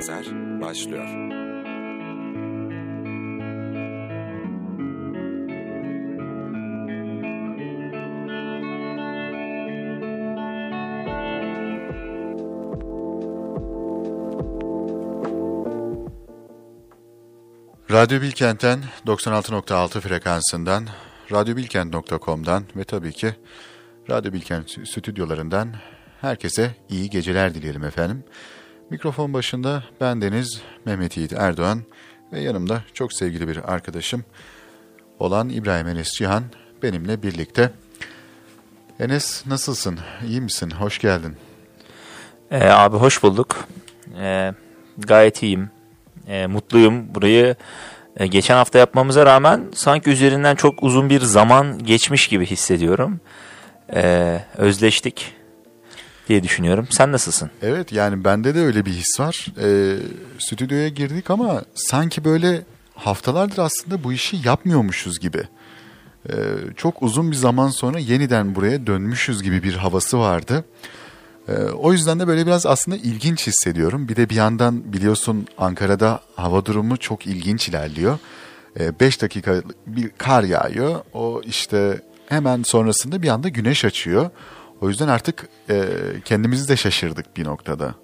Yazar başlıyor. Radyo Bilkent'ten 96.6 frekansından, radyobilkent.com'dan ve tabii ki Radyo Bilkent stüdyolarından herkese iyi geceler dileyelim efendim. Mikrofon başında ben Deniz Mehmet Yiğit Erdoğan ve yanımda çok sevgili bir arkadaşım olan İbrahim Enes Cihan benimle birlikte. Enes nasılsın? İyi misin? Hoş geldin. Ee, abi hoş bulduk. Ee, gayet iyiyim. Ee, mutluyum. Burayı e, geçen hafta yapmamıza rağmen sanki üzerinden çok uzun bir zaman geçmiş gibi hissediyorum. Ee, özleştik diye düşünüyorum. Sen nasılsın? Evet yani bende de öyle bir his var. Ee, stüdyoya girdik ama sanki böyle haftalardır aslında bu işi yapmıyormuşuz gibi. Ee, çok uzun bir zaman sonra yeniden buraya dönmüşüz gibi bir havası vardı. Ee, o yüzden de böyle biraz aslında ilginç hissediyorum. Bir de bir yandan biliyorsun Ankara'da hava durumu çok ilginç ilerliyor. 5 ee, dakika bir kar yağıyor. O işte hemen sonrasında bir anda güneş açıyor. O yüzden artık e, kendimizi de şaşırdık bir noktada.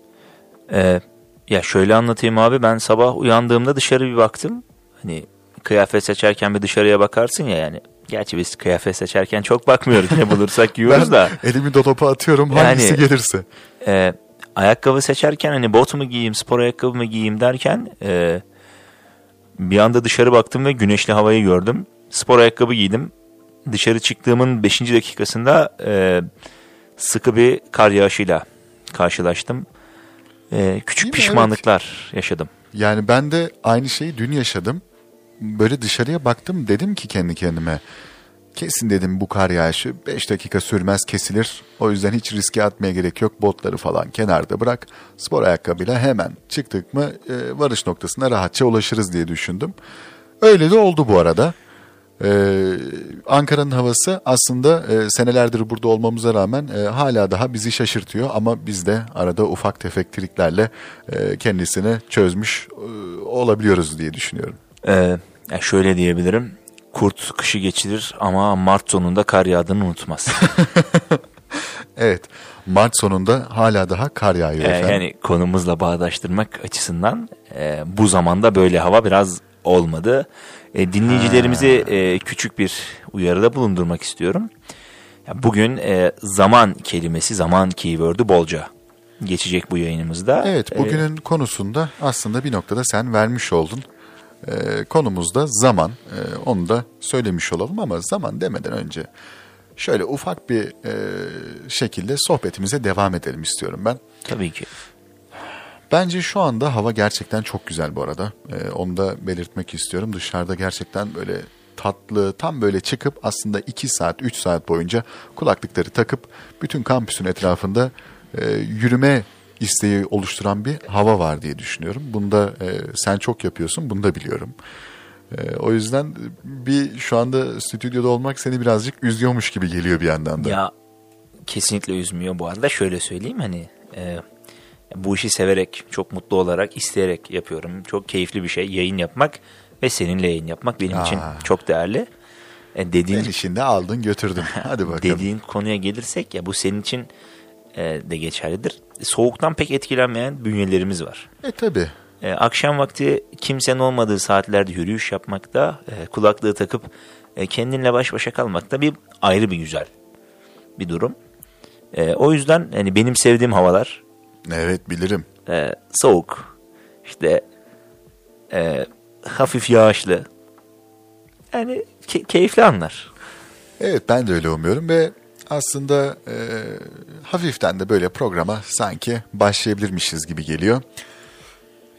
Ee, ya şöyle anlatayım abi ben sabah uyandığımda dışarı bir baktım. Hani kıyafet seçerken bir dışarıya bakarsın ya yani. Gerçi biz kıyafet seçerken çok bakmıyoruz ne bulursak giyiyoruz da. elimi dolaba atıyorum hangisi yani, gelirse. E, ayakkabı seçerken hani bot mu giyeyim spor ayakkabı mı giyeyim derken e, bir anda dışarı baktım ve güneşli havayı gördüm. Spor ayakkabı giydim. Dışarı çıktığımın 5. dakikasında e, sıkı bir kar yağışıyla karşılaştım. Ee, küçük pişmanlıklar evet. yaşadım. Yani ben de aynı şeyi dün yaşadım. Böyle dışarıya baktım dedim ki kendi kendime. Kesin dedim bu kar yağışı 5 dakika sürmez kesilir. O yüzden hiç riske atmaya gerek yok. Botları falan kenarda bırak. Spor ayakkabıyla hemen çıktık mı e, varış noktasına rahatça ulaşırız diye düşündüm. Öyle de oldu bu arada. Ee, Ankara'nın havası aslında e, senelerdir burada olmamıza rağmen e, hala daha bizi şaşırtıyor ama biz de arada ufak tefek triklerle e, kendisini çözmüş e, olabiliyoruz diye düşünüyorum. Ee, şöyle diyebilirim. Kurt kışı geçirir ama Mart sonunda kar yağdığını unutmaz. evet. Mart sonunda hala daha kar yağıyor ee, efendim. Yani konumuzla bağdaştırmak açısından e, bu zamanda böyle hava biraz olmadı. E, dinleyicilerimizi e, küçük bir uyarıda bulundurmak istiyorum. Ya bugün e, zaman kelimesi, zaman keyword'ü bolca geçecek bu yayınımızda. Evet, e, bugünün ee, konusunda aslında bir noktada sen vermiş oldun. Ee, konumuz da zaman. Ee, onu da söylemiş olalım ama zaman demeden önce şöyle ufak bir e, şekilde sohbetimize devam edelim istiyorum ben. Tabii ki. Bence şu anda hava gerçekten çok güzel bu arada. Ee, onu da belirtmek istiyorum. Dışarıda gerçekten böyle tatlı, tam böyle çıkıp aslında 2 saat, 3 saat boyunca kulaklıkları takıp bütün kampüsün etrafında e, yürüme isteği oluşturan bir hava var diye düşünüyorum. Bunu da e, sen çok yapıyorsun, bunu da biliyorum. E, o yüzden bir şu anda stüdyoda olmak seni birazcık üzüyormuş gibi geliyor bir yandan da. Ya kesinlikle üzmüyor bu arada. Şöyle söyleyeyim hani... E bu işi severek, çok mutlu olarak, isteyerek yapıyorum. Çok keyifli bir şey yayın yapmak ve seninle yayın yapmak benim Aa. için çok değerli. E dediğin, ben işinde aldın götürdün. Hadi bakalım. Dediğin konuya gelirsek ya bu senin için e, de geçerlidir. Soğuktan pek etkilenmeyen bünyelerimiz var. E tabi. E, akşam vakti kimsenin olmadığı saatlerde yürüyüş yapmakta, e, kulaklığı takıp e, kendinle baş başa kalmakta bir ayrı bir güzel bir durum. E, o yüzden hani benim sevdiğim havalar Evet bilirim. Ee, soğuk. İşte e, hafif yağışlı. Yani ke- keyifli anlar. Evet ben de öyle umuyorum ve aslında e, hafiften de böyle programa sanki başlayabilirmişiz gibi geliyor.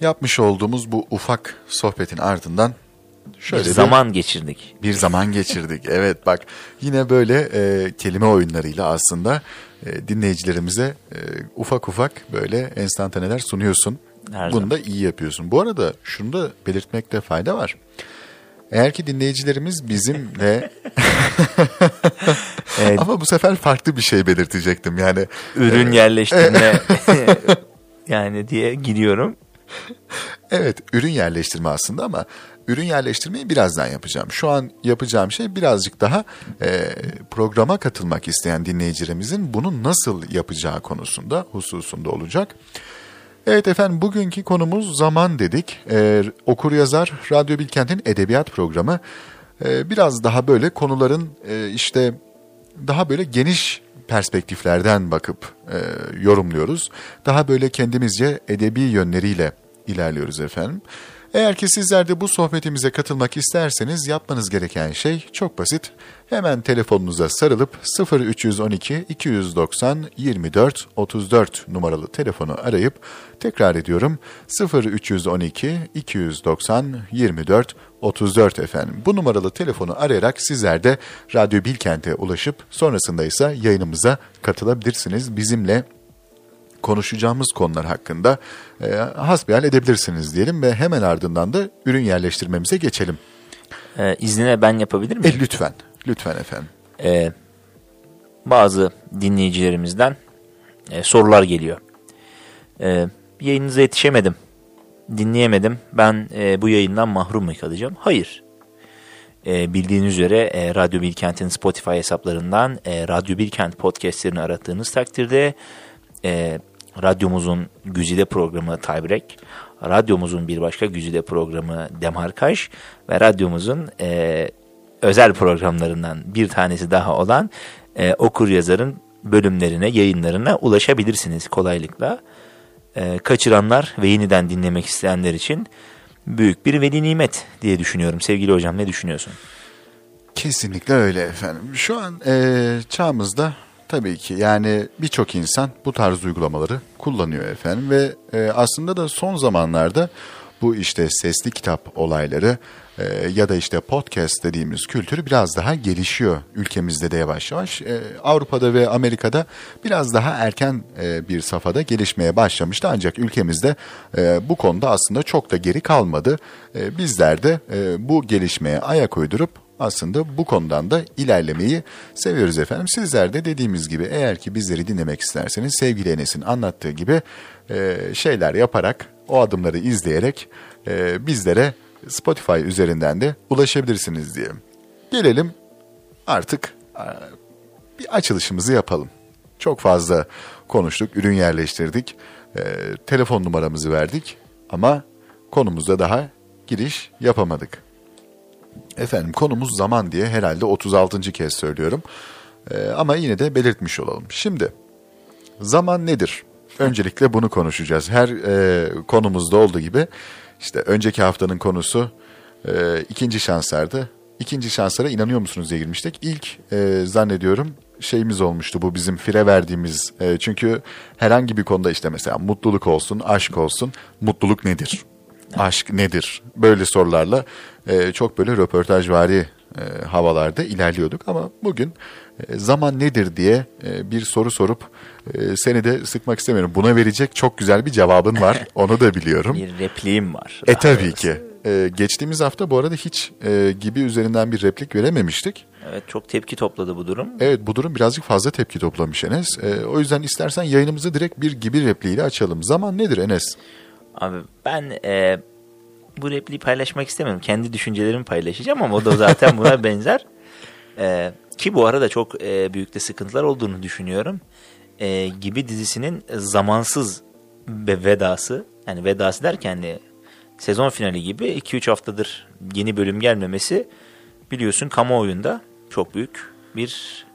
Yapmış olduğumuz bu ufak sohbetin ardından şöyle bir zaman bir, geçirdik. Bir zaman geçirdik. evet bak yine böyle e, kelime oyunlarıyla aslında e, dinleyicilerimize e, ufak ufak böyle enstantaneler sunuyorsun. Her Bunu zaman. da iyi yapıyorsun. Bu arada şunu da belirtmekte fayda var. Eğer ki dinleyicilerimiz bizimle evet. ama bu sefer farklı bir şey belirtecektim yani ürün e, yerleştirme yani diye giriyorum. Evet, ürün yerleştirme aslında ama ürün yerleştirmeyi birazdan yapacağım. Şu an yapacağım şey birazcık daha e, programa katılmak isteyen dinleyicilerimizin bunu nasıl yapacağı konusunda, hususunda olacak. Evet efendim bugünkü konumuz zaman dedik. Ee, okur yazar Radyo Bilkent'in edebiyat programı. Ee, biraz daha böyle konuların e, işte daha böyle geniş perspektiflerden bakıp e, yorumluyoruz. Daha böyle kendimizce edebi yönleriyle ilerliyoruz efendim. Eğer ki sizler de bu sohbetimize katılmak isterseniz yapmanız gereken şey çok basit. Hemen telefonunuza sarılıp 0312 290 24 34 numaralı telefonu arayıp tekrar ediyorum 0312 290 24 34 efendim. Bu numaralı telefonu arayarak sizler de Radyo Bilkent'e ulaşıp sonrasında ise yayınımıza katılabilirsiniz. Bizimle konuşacağımız konular hakkında e, hasbihal edebilirsiniz diyelim ve hemen ardından da ürün yerleştirmemize geçelim. Ee, iznine ben yapabilir miyim? E, lütfen, lütfen efendim. Ee, bazı dinleyicilerimizden e, sorular geliyor. Ee, yayınınıza yetişemedim, dinleyemedim. Ben e, bu yayından mahrum mu kalacağım? Hayır. E, bildiğiniz üzere e, Radyo Bilkent'in Spotify hesaplarından e, Radyo Bilkent podcastlerini arattığınız takdirde e, radyomuzun güzide programı Taybreak, radyomuzun bir başka güzide programı Demarkaj ve radyomuzun e, özel programlarından bir tanesi daha olan e, Okur Yazar'ın bölümlerine, yayınlarına ulaşabilirsiniz kolaylıkla. E, kaçıranlar ve yeniden dinlemek isteyenler için büyük bir veli nimet diye düşünüyorum. Sevgili hocam ne düşünüyorsun? Kesinlikle öyle efendim. Şu an e, çağımızda tabii ki yani birçok insan bu tarz uygulamaları kullanıyor efendim ve e, aslında da son zamanlarda bu işte sesli kitap olayları e, ya da işte podcast dediğimiz kültürü biraz daha gelişiyor ülkemizde de yavaş yavaş. E, Avrupa'da ve Amerika'da biraz daha erken e, bir safhada gelişmeye başlamıştı ancak ülkemizde e, bu konuda aslında çok da geri kalmadı. E, bizler de e, bu gelişmeye ayak uydurup aslında bu konudan da ilerlemeyi seviyoruz efendim. Sizler de dediğimiz gibi eğer ki bizleri dinlemek isterseniz sevgili Enes'in anlattığı gibi e, şeyler yaparak, o adımları izleyerek e, bizlere Spotify üzerinden de ulaşabilirsiniz diye. Gelelim artık e, bir açılışımızı yapalım. Çok fazla konuştuk, ürün yerleştirdik, e, telefon numaramızı verdik ama konumuzda daha giriş yapamadık. Efendim konumuz zaman diye herhalde 36. kez söylüyorum. Ee, ama yine de belirtmiş olalım. Şimdi zaman nedir? Öncelikle bunu konuşacağız. Her e, konumuzda olduğu gibi işte önceki haftanın konusu e, ikinci şanslardı. İkinci şanslara inanıyor musunuz diye girmiştik. İlk e, zannediyorum şeyimiz olmuştu bu bizim fire verdiğimiz. E, çünkü herhangi bir konuda işte mesela mutluluk olsun, aşk olsun. Mutluluk nedir? Aşk nedir? Böyle sorularla e, çok böyle röportajvari e, havalarda ilerliyorduk ama bugün e, zaman nedir diye e, bir soru sorup e, seni de sıkmak istemiyorum. Buna verecek çok güzel bir cevabın var. Onu da biliyorum. Bir repliğim var. E tabii doğrusu. ki. E, geçtiğimiz hafta bu arada hiç e, gibi üzerinden bir replik verememiştik. Evet çok tepki topladı bu durum. Evet bu durum birazcık fazla tepki toplamış Enes. E, o yüzden istersen yayınımızı direkt bir gibi repliğiyle açalım. Zaman nedir Enes? Abi ben e, bu repliği paylaşmak istemiyorum. Kendi düşüncelerimi paylaşacağım ama o da zaten buna benzer. E, ki bu arada çok e, büyük de sıkıntılar olduğunu düşünüyorum. E, gibi dizisinin zamansız ve vedası. Yani vedası derken hani sezon finali gibi 2-3 haftadır yeni bölüm gelmemesi biliyorsun kamuoyunda çok büyük bir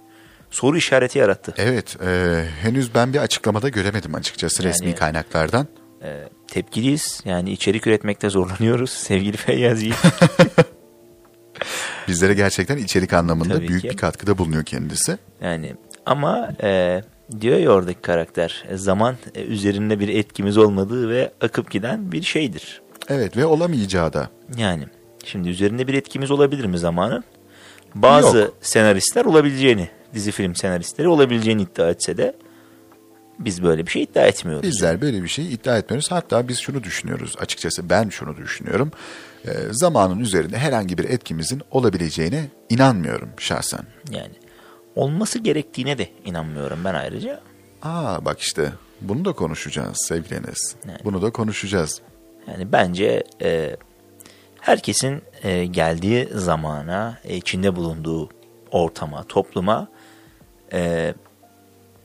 soru işareti yarattı. Evet e, henüz ben bir açıklamada göremedim açıkçası resmi Yani- kaynaklardan. E, tepkiliyiz. Yani içerik üretmekte zorlanıyoruz sevgili Feyyaz Yiğit. Bizlere gerçekten içerik anlamında Tabii büyük ki. bir katkıda bulunuyor kendisi. Yani ama e, diyor ya oradaki karakter e, zaman e, üzerinde bir etkimiz olmadığı ve akıp giden bir şeydir. Evet ve olamayacağı da. Yani şimdi üzerinde bir etkimiz olabilir mi zamanın? Bazı Yok. senaristler olabileceğini, dizi film senaristleri olabileceğini iddia etse de biz böyle bir şey iddia etmiyoruz. Bizler böyle bir şey iddia etmiyoruz. Hatta biz şunu düşünüyoruz. Açıkçası ben şunu düşünüyorum. E, zamanın üzerinde herhangi bir etkimizin olabileceğine inanmıyorum şahsen. Yani olması gerektiğine de inanmıyorum ben ayrıca. Aa bak işte bunu da konuşacağız sevgili Enes. Evet. Bunu da konuşacağız. Yani bence e, herkesin e, geldiği zamana, e, içinde bulunduğu ortama, topluma e,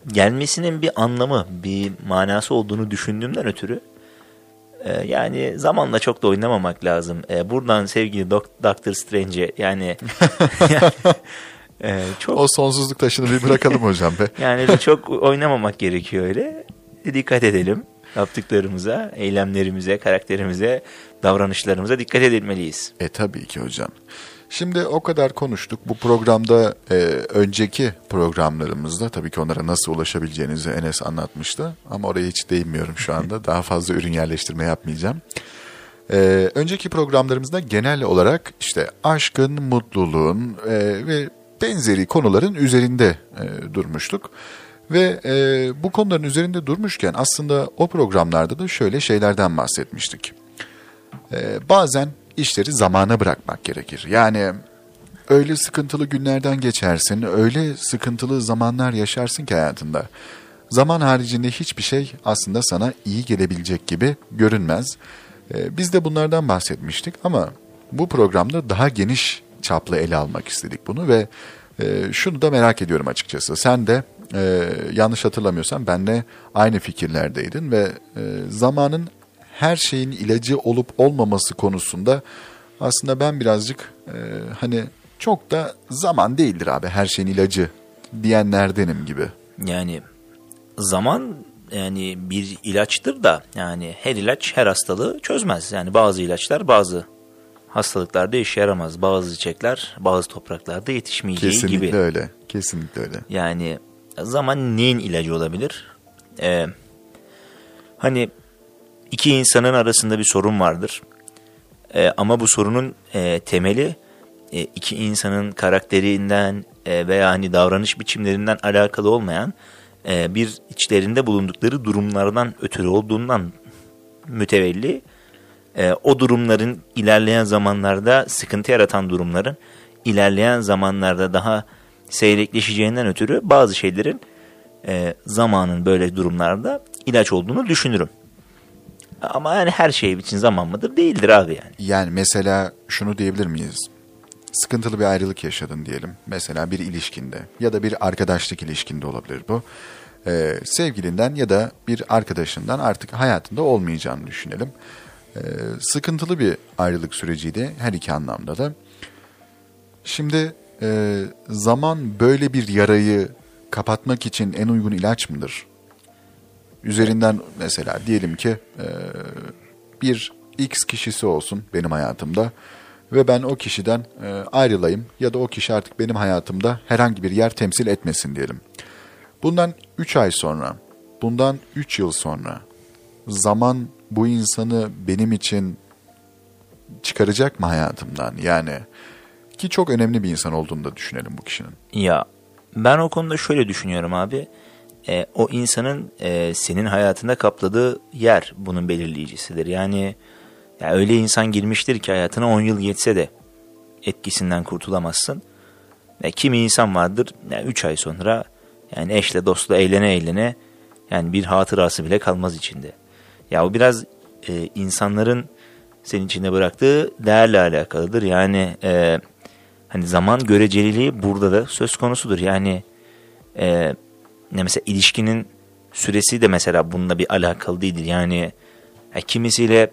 gelmesinin bir anlamı, bir manası olduğunu düşündüğümden ötürü e, yani zamanla çok da oynamamak lazım. E, buradan sevgili Dok Doctor Strange'e yani, yani e, çok O sonsuzluk taşını bir bırakalım hocam be. yani çok oynamamak gerekiyor öyle. Dikkat edelim yaptıklarımıza, eylemlerimize, karakterimize, davranışlarımıza dikkat edilmeliyiz. E tabii ki hocam. Şimdi o kadar konuştuk. Bu programda e, önceki programlarımızda tabii ki onlara nasıl ulaşabileceğinizi Enes anlatmıştı. Ama oraya hiç değinmiyorum şu anda. Daha fazla ürün yerleştirme yapmayacağım. E, önceki programlarımızda genel olarak işte aşkın, mutluluğun e, ve benzeri konuların üzerinde e, durmuştuk. Ve e, bu konuların üzerinde durmuşken aslında o programlarda da şöyle şeylerden bahsetmiştik. Ee, bazen işleri zamana bırakmak gerekir. Yani öyle sıkıntılı günlerden geçersin, öyle sıkıntılı zamanlar yaşarsın ki hayatında. Zaman haricinde hiçbir şey aslında sana iyi gelebilecek gibi görünmez. Ee, biz de bunlardan bahsetmiştik ama bu programda daha geniş çaplı ele almak istedik bunu ve e, şunu da merak ediyorum açıkçası. Sen de e, yanlış hatırlamıyorsam benle aynı fikirlerdeydin ve e, zamanın her şeyin ilacı olup olmaması konusunda aslında ben birazcık e, hani çok da zaman değildir abi her şeyin ilacı diyenlerdenim gibi. Yani zaman yani bir ilaçtır da yani her ilaç her hastalığı çözmez. Yani bazı ilaçlar bazı hastalıklarda işe yaramaz. Bazı çiçekler bazı topraklarda yetişmeyeceği Kesinlikle gibi. öyle. Kesinlikle öyle. Yani zaman neyin ilacı olabilir? Ee, hani iki insanın arasında bir sorun vardır. Ee, ama bu sorunun e, temeli e, iki insanın karakterinden e, veya hani davranış biçimlerinden alakalı olmayan e, bir içlerinde bulundukları durumlardan ötürü olduğundan mütevelli e, o durumların ilerleyen zamanlarda sıkıntı yaratan durumların ilerleyen zamanlarda daha seyrekleşeceğinden ötürü bazı şeylerin e, zamanın böyle durumlarda ilaç olduğunu düşünürüm. Ama yani her şey için zaman mıdır? Değildir abi yani. Yani mesela şunu diyebilir miyiz? Sıkıntılı bir ayrılık yaşadın diyelim. Mesela bir ilişkinde ya da bir arkadaşlık ilişkinde olabilir bu. Ee, sevgilinden ya da bir arkadaşından artık hayatında olmayacağını düşünelim. Ee, sıkıntılı bir ayrılık süreciydi her iki anlamda da. Şimdi e, zaman böyle bir yarayı kapatmak için en uygun ilaç mıdır? Üzerinden mesela diyelim ki e, bir X kişisi olsun benim hayatımda ve ben o kişiden e, ayrılayım ya da o kişi artık benim hayatımda herhangi bir yer temsil etmesin diyelim. Bundan 3 ay sonra, bundan 3 yıl sonra zaman bu insanı benim için çıkaracak mı hayatımdan? Yani ki çok önemli bir insan olduğunu da düşünelim bu kişinin. Ya ben o konuda şöyle düşünüyorum abi. E, o insanın e, senin hayatında kapladığı yer bunun belirleyicisidir. Yani ya öyle insan girmiştir ki hayatına 10 yıl geçse de etkisinden kurtulamazsın. Ya, kimi insan vardır 3 yani üç ay sonra yani eşle dostla eğlene eğlene yani bir hatırası bile kalmaz içinde. Ya o biraz e, insanların senin içinde bıraktığı değerle alakalıdır. Yani e, hani zaman göreceliliği burada da söz konusudur. Yani e, ne mesela ilişkinin süresi de mesela bununla bir alakalı değildir. Yani ya kimisiyle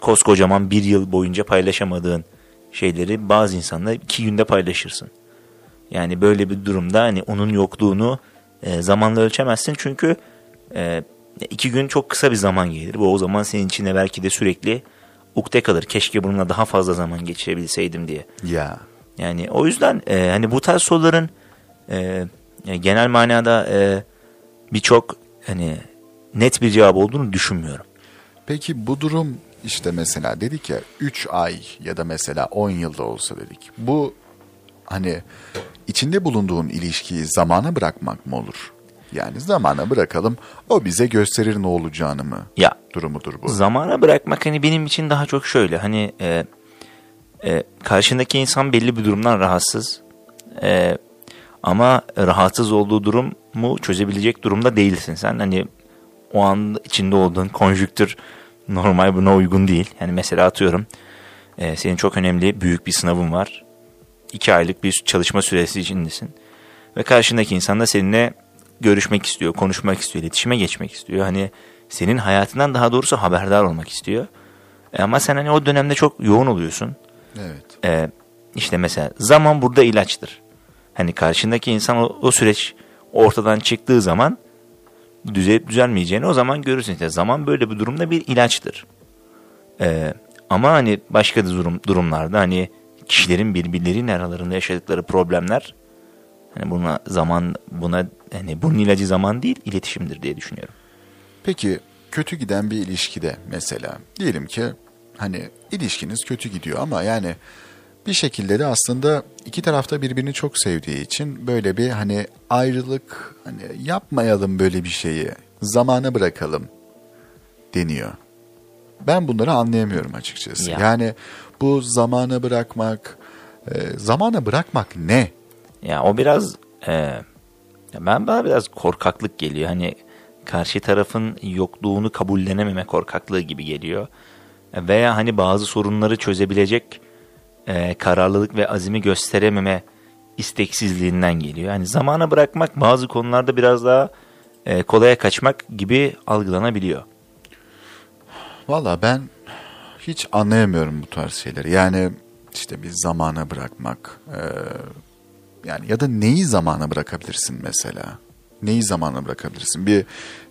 koskocaman bir yıl boyunca paylaşamadığın şeyleri bazı insanla iki günde paylaşırsın. Yani böyle bir durumda hani onun yokluğunu e, zamanla ölçemezsin çünkü e, iki gün çok kısa bir zaman gelir. Bu o zaman senin içinde belki de sürekli ukde kalır. Keşke bununla daha fazla zaman geçirebilseydim diye. Ya. Yani o yüzden e, hani bu tarz soruların e, genel manada e, birçok hani net bir cevap olduğunu düşünmüyorum. Peki bu durum işte mesela dedik ya 3 ay ya da mesela 10 yılda olsa dedik. Bu hani içinde bulunduğun ilişkiyi zamana bırakmak mı olur? Yani zamana bırakalım o bize gösterir ne olacağını mı? Ya durumudur bu. Zamana bırakmak hani benim için daha çok şöyle hani e, e, karşındaki insan belli bir durumdan rahatsız. E, ama rahatsız olduğu durumu çözebilecek durumda değilsin sen. Hani o an içinde olduğun konjüktür normal buna uygun değil. Yani mesela atıyorum e, senin çok önemli büyük bir sınavın var. İki aylık bir çalışma süresi içindesin. Ve karşındaki insan da seninle görüşmek istiyor, konuşmak istiyor, iletişime geçmek istiyor. Hani senin hayatından daha doğrusu haberdar olmak istiyor. E, ama sen hani o dönemde çok yoğun oluyorsun. Evet. E, işte mesela zaman burada ilaçtır. Hani karşındaki insan o, o süreç ortadan çıktığı zaman düzelip düzelmeyeceğini o zaman görürsün. İşte zaman böyle bir durumda bir ilaçtır. Ee, ama hani başka durum, durumlarda hani kişilerin birbirlerinin aralarında yaşadıkları problemler hani buna zaman buna hani bunun ilacı zaman değil iletişimdir diye düşünüyorum. Peki kötü giden bir ilişkide mesela diyelim ki hani ilişkiniz kötü gidiyor ama yani bir şekilde de aslında iki tarafta birbirini çok sevdiği için böyle bir hani ayrılık hani yapmayalım böyle bir şeyi zamana bırakalım deniyor. Ben bunları anlayamıyorum açıkçası. Ya. Yani bu zamana bırakmak, e, zamana bırakmak ne? Ya o biraz e, ya ben bana biraz korkaklık geliyor. Hani karşı tarafın yokluğunu kabullenememe korkaklığı gibi geliyor. Veya hani bazı sorunları çözebilecek e, kararlılık ve azimi gösterememe isteksizliğinden geliyor. Yani zamana bırakmak bazı konularda biraz daha e, kolaya kaçmak gibi algılanabiliyor. Valla ben hiç anlayamıyorum bu tarz şeyleri. Yani işte bir zamana bırakmak. e, yani ya da neyi zamana bırakabilirsin mesela? Neyi zamana bırakabilirsin? Bir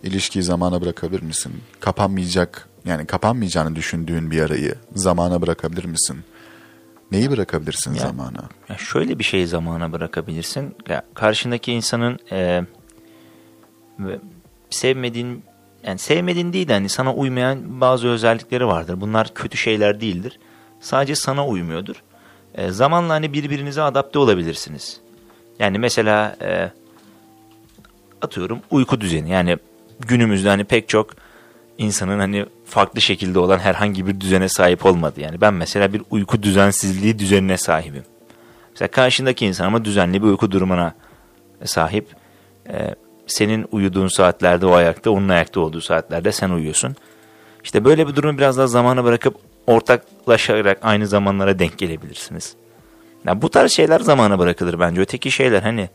ilişkiyi zamana bırakabilir misin? Kapanmayacak yani kapanmayacağını düşündüğün bir arayı zamana bırakabilir misin? Neyi bırakabilirsin Ya- zamana? Ya şöyle bir şeyi zamana bırakabilirsin. Ya karşındaki insanın e, sevmediğin yani sevmediğin değil de hani sana uymayan bazı özellikleri vardır. Bunlar kötü şeyler değildir. Sadece sana uymuyordur. E, zamanla hani birbirinize adapte olabilirsiniz. Yani mesela e, atıyorum uyku düzeni. Yani günümüzde hani pek çok insanın hani farklı şekilde olan herhangi bir düzene sahip olmadı. Yani ben mesela bir uyku düzensizliği düzenine sahibim. Mesela karşındaki insan ama düzenli bir uyku durumuna sahip. Ee, senin uyuduğun saatlerde o ayakta, onun ayakta olduğu saatlerde sen uyuyorsun. İşte böyle bir durumu biraz daha zamana bırakıp ortaklaşarak aynı zamanlara denk gelebilirsiniz. Ya bu tarz şeyler zamana bırakılır bence. Öteki şeyler hani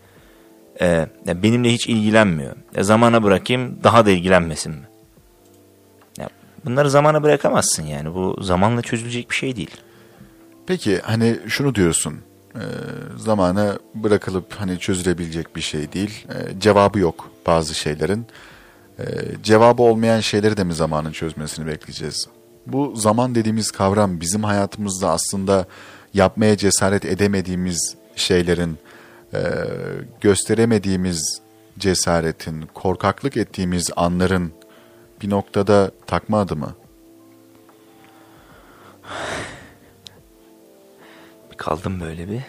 e, benimle hiç ilgilenmiyor. E, zamana bırakayım daha da ilgilenmesin mi? Bunları zamana bırakamazsın yani. Bu zamanla çözülecek bir şey değil. Peki hani şunu diyorsun. e, zamana bırakılıp hani çözülebilecek bir şey değil. E, cevabı yok bazı şeylerin. E, cevabı olmayan şeyleri de mi zamanın çözmesini bekleyeceğiz? Bu zaman dediğimiz kavram bizim hayatımızda aslında yapmaya cesaret edemediğimiz şeylerin, e, gösteremediğimiz cesaretin, korkaklık ettiğimiz anların bir noktada takma adı mı? Kaldım böyle bir.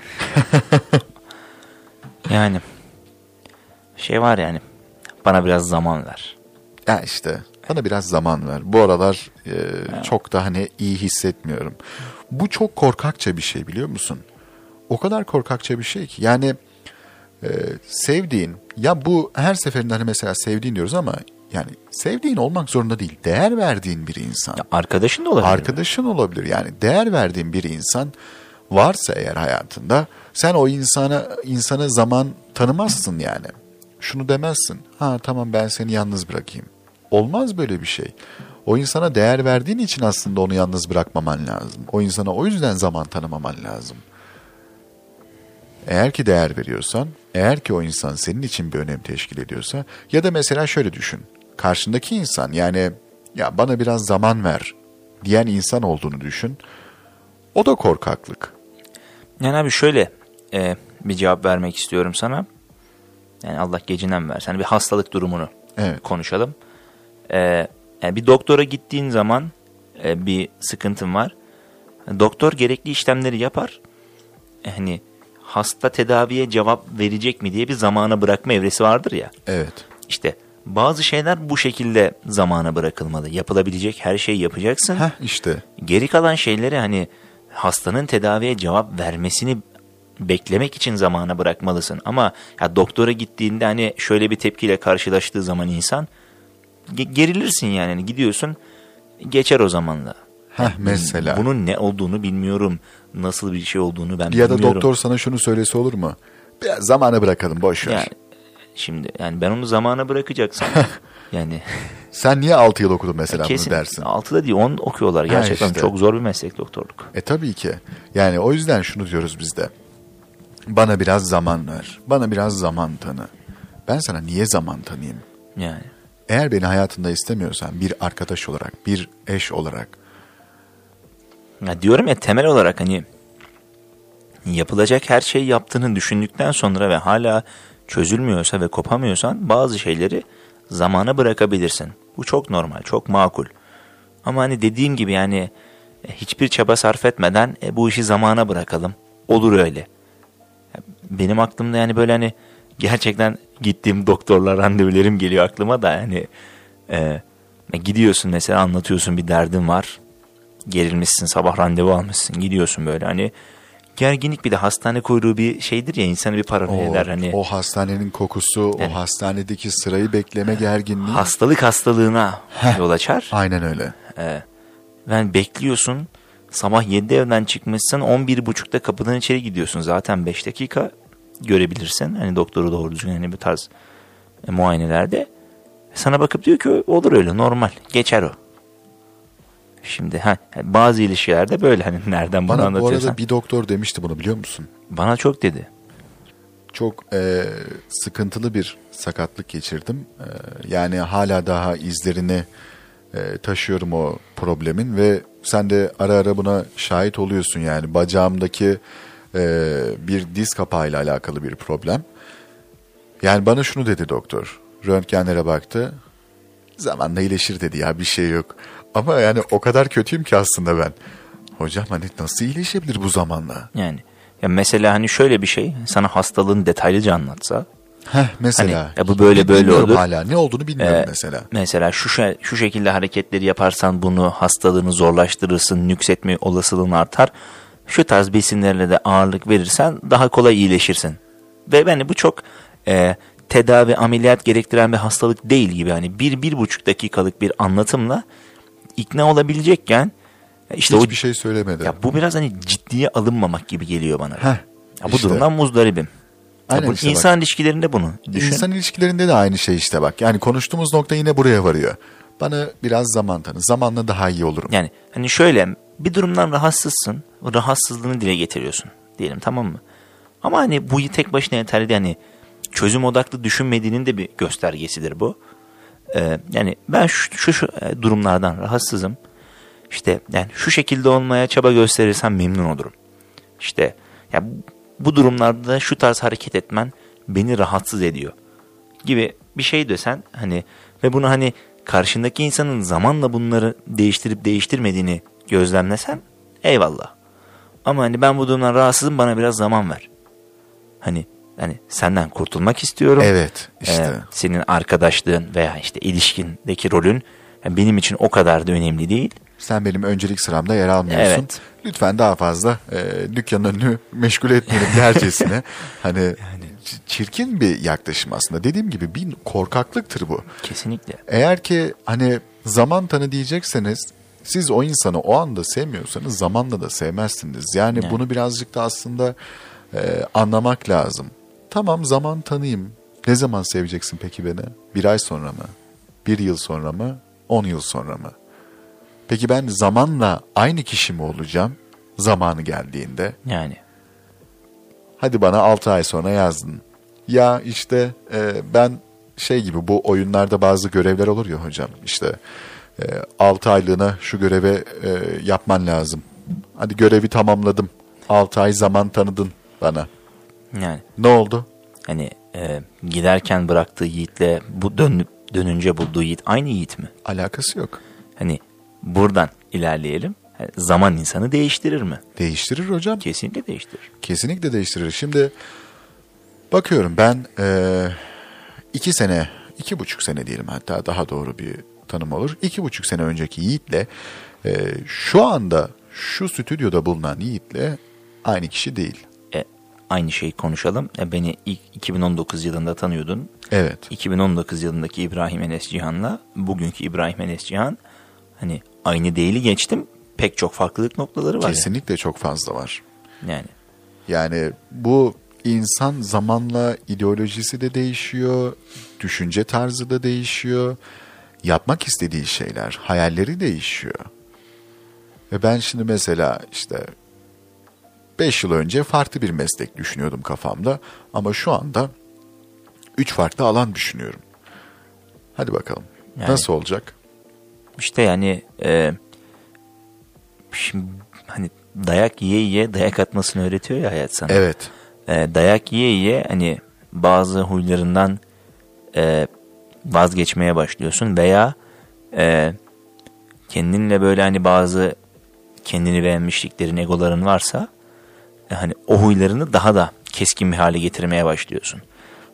yani şey var yani bana biraz zaman ver. Ya işte bana biraz zaman ver. Bu aralar e, çok da hani iyi hissetmiyorum. Bu çok korkakça bir şey biliyor musun? O kadar korkakça bir şey ki. Yani e, sevdiğin ya bu her seferinde hani mesela sevdiğin diyoruz ama yani sevdiğin olmak zorunda değil. Değer verdiğin bir insan. Ya arkadaşın da olabilir. Arkadaşın olabilir. Yani değer verdiğin bir insan varsa eğer hayatında sen o insana insana zaman tanımazsın yani. Şunu demezsin. Ha tamam ben seni yalnız bırakayım. Olmaz böyle bir şey. O insana değer verdiğin için aslında onu yalnız bırakmaman lazım. O insana o yüzden zaman tanımaman lazım. Eğer ki değer veriyorsan, eğer ki o insan senin için bir önem teşkil ediyorsa ya da mesela şöyle düşün. Karşındaki insan yani ya bana biraz zaman ver diyen insan olduğunu düşün. O da korkaklık. Yani abi şöyle e, bir cevap vermek istiyorum sana. Yani Allah gecinden versin. Hani bir hastalık durumunu Evet. konuşalım. E, yani bir doktora gittiğin zaman e, bir sıkıntın var. Doktor gerekli işlemleri yapar. E, Hani hasta tedaviye cevap verecek mi diye bir zamana bırakma evresi vardır ya. Evet. İşte bazı şeyler bu şekilde zamana bırakılmalı. Yapılabilecek her şeyi yapacaksın. Heh işte. Geri kalan şeyleri hani hastanın tedaviye cevap vermesini beklemek için zamana bırakmalısın. Ama ya doktora gittiğinde hani şöyle bir tepkiyle karşılaştığı zaman insan ge- gerilirsin yani. Hani gidiyorsun geçer o zamanla. Heh, mesela. Bunun ne olduğunu bilmiyorum. Nasıl bir şey olduğunu ben ya da bilmiyorum. doktor sana şunu söylese olur mu? Biraz zamana bırakalım boş ver. Yani şimdi yani ben onu zamana bırakacaksam yani Sen niye 6 yıl okudun mesela kesin bunu dersin? 6'da değil 10 okuyorlar. Gerçekten işte. çok zor bir meslek doktorluk. E tabii ki. Yani o yüzden şunu diyoruz biz de. Bana biraz zaman ver. Bana biraz zaman tanı. Ben sana niye zaman tanıyayım? Yani Eğer beni hayatında istemiyorsan bir arkadaş olarak, bir eş olarak ya diyorum ya temel olarak hani yapılacak her şeyi yaptığını düşündükten sonra ve hala çözülmüyorsa ve kopamıyorsan bazı şeyleri zamana bırakabilirsin. Bu çok normal, çok makul. Ama hani dediğim gibi yani e, hiçbir çaba sarf etmeden e, bu işi zamana bırakalım. Olur öyle. Benim aklımda yani böyle hani gerçekten gittiğim doktorlar randevularım geliyor aklıma da yani e, gidiyorsun mesela anlatıyorsun bir derdin var. Gerilmişsin sabah randevu almışsın gidiyorsun böyle hani gerginlik bir de hastane kuyruğu bir şeydir ya insanı bir paranoya eder hani o hastanenin kokusu, Evet. o hastanedeki sırayı bekleme gerginliği. hastalık hastalığına yol açar. Aynen öyle. Ee, yani bekliyorsun. Sabah 7'de evden çıkmışsın. 11.30'da kapıdan içeri gidiyorsun. Zaten 5 dakika görebilirsin. Hani doktoru doğru düzgün hani bu tarz e, muayenelerde. Sana bakıp diyor ki olur öyle normal. Geçer o. Şimdi ha bazı ilişkilerde böyle hani nereden bana, Bana bu anlatıyorsan. arada bir doktor demişti bunu biliyor musun? Bana çok dedi. Çok e, sıkıntılı bir sakatlık geçirdim. E, yani hala daha izlerini e, taşıyorum o problemin ve sen de ara ara buna şahit oluyorsun yani bacağımdaki e, bir diz kapağıyla alakalı bir problem. Yani bana şunu dedi doktor. Röntgenlere baktı. Zamanla iyileşir dedi ya bir şey yok. Ama yani o kadar kötüyüm ki aslında ben. Hocam hani nasıl iyileşebilir bu zamanla? Yani ya mesela hani şöyle bir şey sana hastalığını detaylıca anlatsa Heh mesela. Hani, ya bu böyle böyle olur. hala. Ne olduğunu bilmiyorum Ee, mesela. Mesela şu şu şekilde hareketleri yaparsan bunu hastalığını zorlaştırırsın, nüksetme olasılığın artar. Şu tarz besinlerle de ağırlık verirsen daha kolay iyileşirsin. Ve yani bu çok e, tedavi ameliyat gerektiren bir hastalık değil gibi. Hani bir, bir buçuk dakikalık bir anlatımla ikna olabilecekken işte Hiçbir o, şey söylemedi. ya bu biraz hani ciddiye alınmamak gibi geliyor bana. Heh, ya bu işte. durumdan muzdaribim. Ya Aynen bu işte bak. insan ilişkilerinde bunu düşün. İnsan ilişkilerinde de aynı şey işte bak. Yani konuştuğumuz nokta yine buraya varıyor. Bana biraz zaman tanı. Zamanla daha iyi olurum. Yani hani şöyle bir durumdan rahatsızsın. O rahatsızlığını dile getiriyorsun diyelim tamam mı? Ama hani bu tek başına yeterli değil. Hani çözüm odaklı düşünmediğinin de bir göstergesidir bu. Ee, yani ben şu, şu, şu e, durumlardan rahatsızım. İşte yani şu şekilde olmaya çaba gösterirsem memnun olurum. İşte ya bu- bu durumlarda da şu tarz hareket etmen beni rahatsız ediyor gibi bir şey desen hani ve bunu hani karşındaki insanın zamanla bunları değiştirip değiştirmediğini gözlemlesen eyvallah. Ama hani ben bu durumdan rahatsızım bana biraz zaman ver. Hani hani senden kurtulmak istiyorum. Evet işte. Ee, senin arkadaşlığın veya işte ilişkindeki rolün yani benim için o kadar da önemli değil. Sen benim öncelik sıramda yer almıyorsun. Evet. Lütfen daha fazla e, dükkanın önünü meşgul etmeyelim dercesine. hani ç- çirkin bir yaklaşım aslında. Dediğim gibi bir korkaklıktır bu. Kesinlikle. Eğer ki hani zaman tanı diyecekseniz siz o insanı o anda sevmiyorsanız zamanla da sevmezsiniz. Yani Yani. bunu birazcık da aslında e, anlamak lazım. Tamam zaman tanıyayım. Ne zaman seveceksin peki beni? Bir ay sonra mı? Bir yıl sonra mı? On yıl sonra mı? Peki ben zamanla aynı kişi mi olacağım? Zamanı geldiğinde. Yani Hadi bana 6 ay sonra yazdın. Ya işte e, ben şey gibi bu oyunlarda bazı görevler olur ya hocam. İşte 6 aylığına şu görevi e, yapman lazım. Hadi görevi tamamladım. 6 ay zaman tanıdın bana. Yani Ne oldu? hani e, giderken bıraktığı Yiğit'le bu dön, dönünce bulduğu Yiğit aynı Yiğit mi? Alakası yok. Hani buradan ilerleyelim. Yani zaman insanı değiştirir mi? Değiştirir hocam. Kesinlikle değiştirir. Kesinlikle değiştirir. Şimdi bakıyorum ben e, iki sene, iki buçuk sene diyelim hatta daha doğru bir tanım olur. İki buçuk sene önceki Yiğit'le e, şu anda şu stüdyoda bulunan Yiğit'le aynı kişi değil. Aynı şeyi konuşalım. E, beni ilk 2019 yılında tanıyordun. Evet. 2019 yılındaki İbrahim Enes Cihan'la bugünkü İbrahim Enes Cihan Hani aynı değili geçtim. Pek çok farklılık noktaları var. Kesinlikle çok fazla var. Yani. Yani bu insan zamanla ideolojisi de değişiyor, düşünce tarzı da değişiyor, yapmak istediği şeyler, hayalleri değişiyor. Ve ben şimdi mesela işte 5 yıl önce farklı bir meslek düşünüyordum kafamda ama şu anda 3 farklı alan düşünüyorum. Hadi bakalım. Yani- Nasıl olacak? İşte yani e, şimdi hani dayak yiye yiye dayak atmasını öğretiyor ya hayat sana. Evet. E, dayak yiye yiye hani bazı huylarından e, vazgeçmeye başlıyorsun veya e, kendinle böyle hani bazı kendini beğenmişliklerin, egoların varsa hani o huylarını daha da keskin bir hale getirmeye başlıyorsun.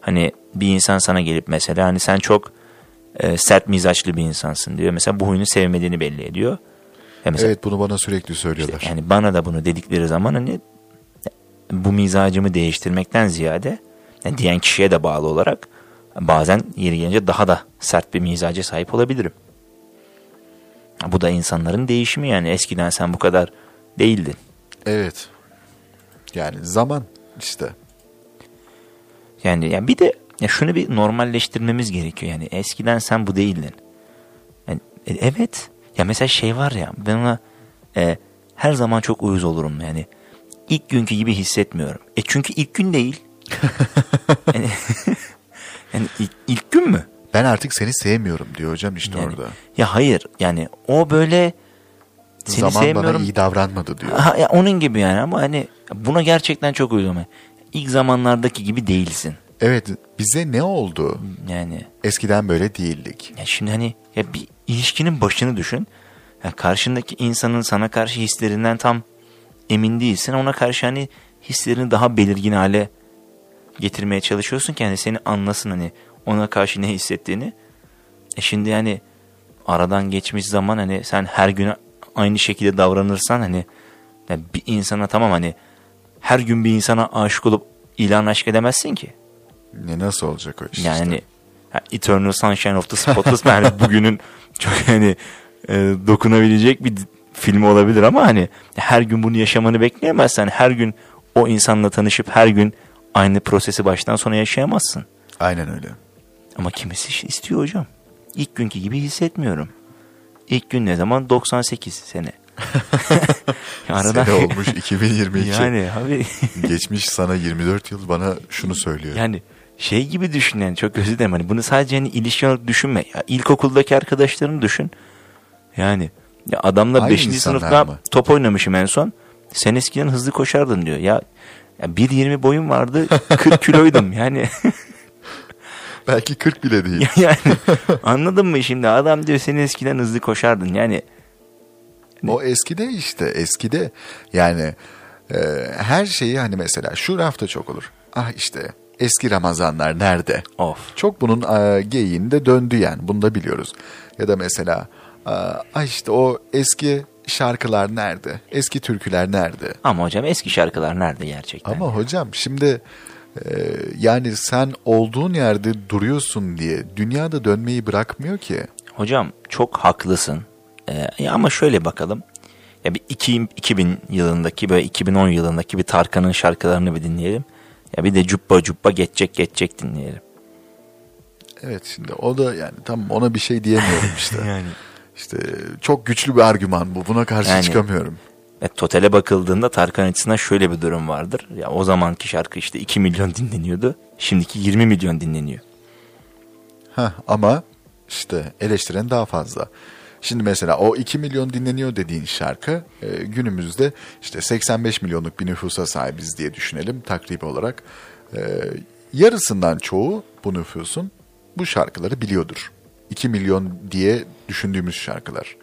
Hani bir insan sana gelip mesela hani sen çok e, sert mizaçlı bir insansın diyor. Mesela bu huyunu sevmediğini belli ediyor. Ve mesela Evet bunu bana sürekli söylüyorlar. yani bana da bunu dedikleri zaman hani bu mizacımı değiştirmekten ziyade yani diyen kişiye de bağlı olarak bazen yeri gelince daha da sert bir mizaca sahip olabilirim. Bu da insanların değişimi yani eskiden sen bu kadar değildin. Evet. Yani zaman işte. Yani, yani bir de ya şunu bir normalleştirmemiz gerekiyor. Yani eskiden sen bu değildin. Yani, e, evet. Ya mesela şey var ya ben ona e, her zaman çok uyuz olurum yani. İlk günkü gibi hissetmiyorum. E çünkü ilk gün değil. yani, yani ilk, ilk gün mü? Ben artık seni sevmiyorum diyor hocam işte Yani, orada. Ya hayır yani o böyle seni Zaman sevmiyorum. bana iyi davranmadı diyor. Ha, ya onun gibi yani ama hani buna gerçekten çok uyuyorum. İlk zamanlardaki gibi değilsin. Evet bize ne oldu? Yani Eskiden böyle değildik. Ya şimdi hani ya bir ilişkinin başını düşün. Ya karşındaki insanın sana karşı hislerinden tam emin değilsin. Ona karşı hani hislerini daha belirgin hale getirmeye çalışıyorsun ki hani seni anlasın hani ona karşı ne hissettiğini. E şimdi yani aradan geçmiş zaman hani sen her gün aynı şekilde davranırsan hani ya bir insana tamam hani her gün bir insana aşık olup ilan aşk edemezsin ki. Ne nasıl olacak o iş Yani işte? ha, Eternal Sunshine of the Spotless yani bugünün çok hani e, dokunabilecek bir film olabilir ama hani her gün bunu yaşamanı bekleyemezsen her gün o insanla tanışıp her gün aynı prosesi baştan sona yaşayamazsın. Aynen öyle. Ama kimisi istiyor hocam. İlk günkü gibi hissetmiyorum. İlk gün ne zaman? 98 sene. Aradan- Sene olmuş 2022. yani abi Geçmiş sana 24 yıl bana şunu söylüyor. Yani şey gibi düşün yani çok özür dilerim. Hani bunu sadece hani ilişki olarak düşünme. Ya ilkokuldaki arkadaşlarını düşün. Yani ya adamla Aynı 5. insanlar sınıfta mı? top oynamışım en son. Sen eskiden hızlı koşardın diyor. Ya, ya 1.20 boyum vardı 40 kiloydum yani. Belki 40 bile değil. yani anladın mı şimdi adam diyor sen eskiden hızlı koşardın yani. O eskide işte eskide yani e, her şeyi hani mesela şu rafta çok olur. Ah işte eski Ramazanlar nerede? Of. Çok bunun e, geyiğinde döndü yani bunu da biliyoruz. Ya da mesela ah işte o eski şarkılar nerede? Eski türküler nerede? Ama hocam eski şarkılar nerede gerçekten? Ama hocam şimdi e, yani sen olduğun yerde duruyorsun diye dünyada dönmeyi bırakmıyor ki. Hocam çok haklısın. Ee, ya ama şöyle bakalım. Ya bir iki, 2000 yılındaki böyle 2010 yılındaki bir Tarkan'ın şarkılarını bir dinleyelim. Ya bir de cuppa cuppa geçecek geçecek dinleyelim. Evet şimdi o da yani tamam ona bir şey diyemiyorum işte. Yani. İşte çok güçlü bir argüman bu. Buna karşı Yani- çıkamıyorum. Ve totale bakıldığında Tarkan açısından şöyle bir durum vardır. Ya o zamanki şarkı işte 2 milyon dinleniyordu. Şimdiki 20 milyon dinleniyor. Heh, ama işte eleştiren daha fazla. Şimdi mesela o 2 milyon dinleniyor dediğin şarkı e, günümüzde işte 85 milyonluk bir nüfusa sahibiz diye düşünelim takribi olarak. E, yarısından çoğu bu nüfusun bu şarkıları biliyordur. 2 milyon diye düşündüğümüz şarkılar.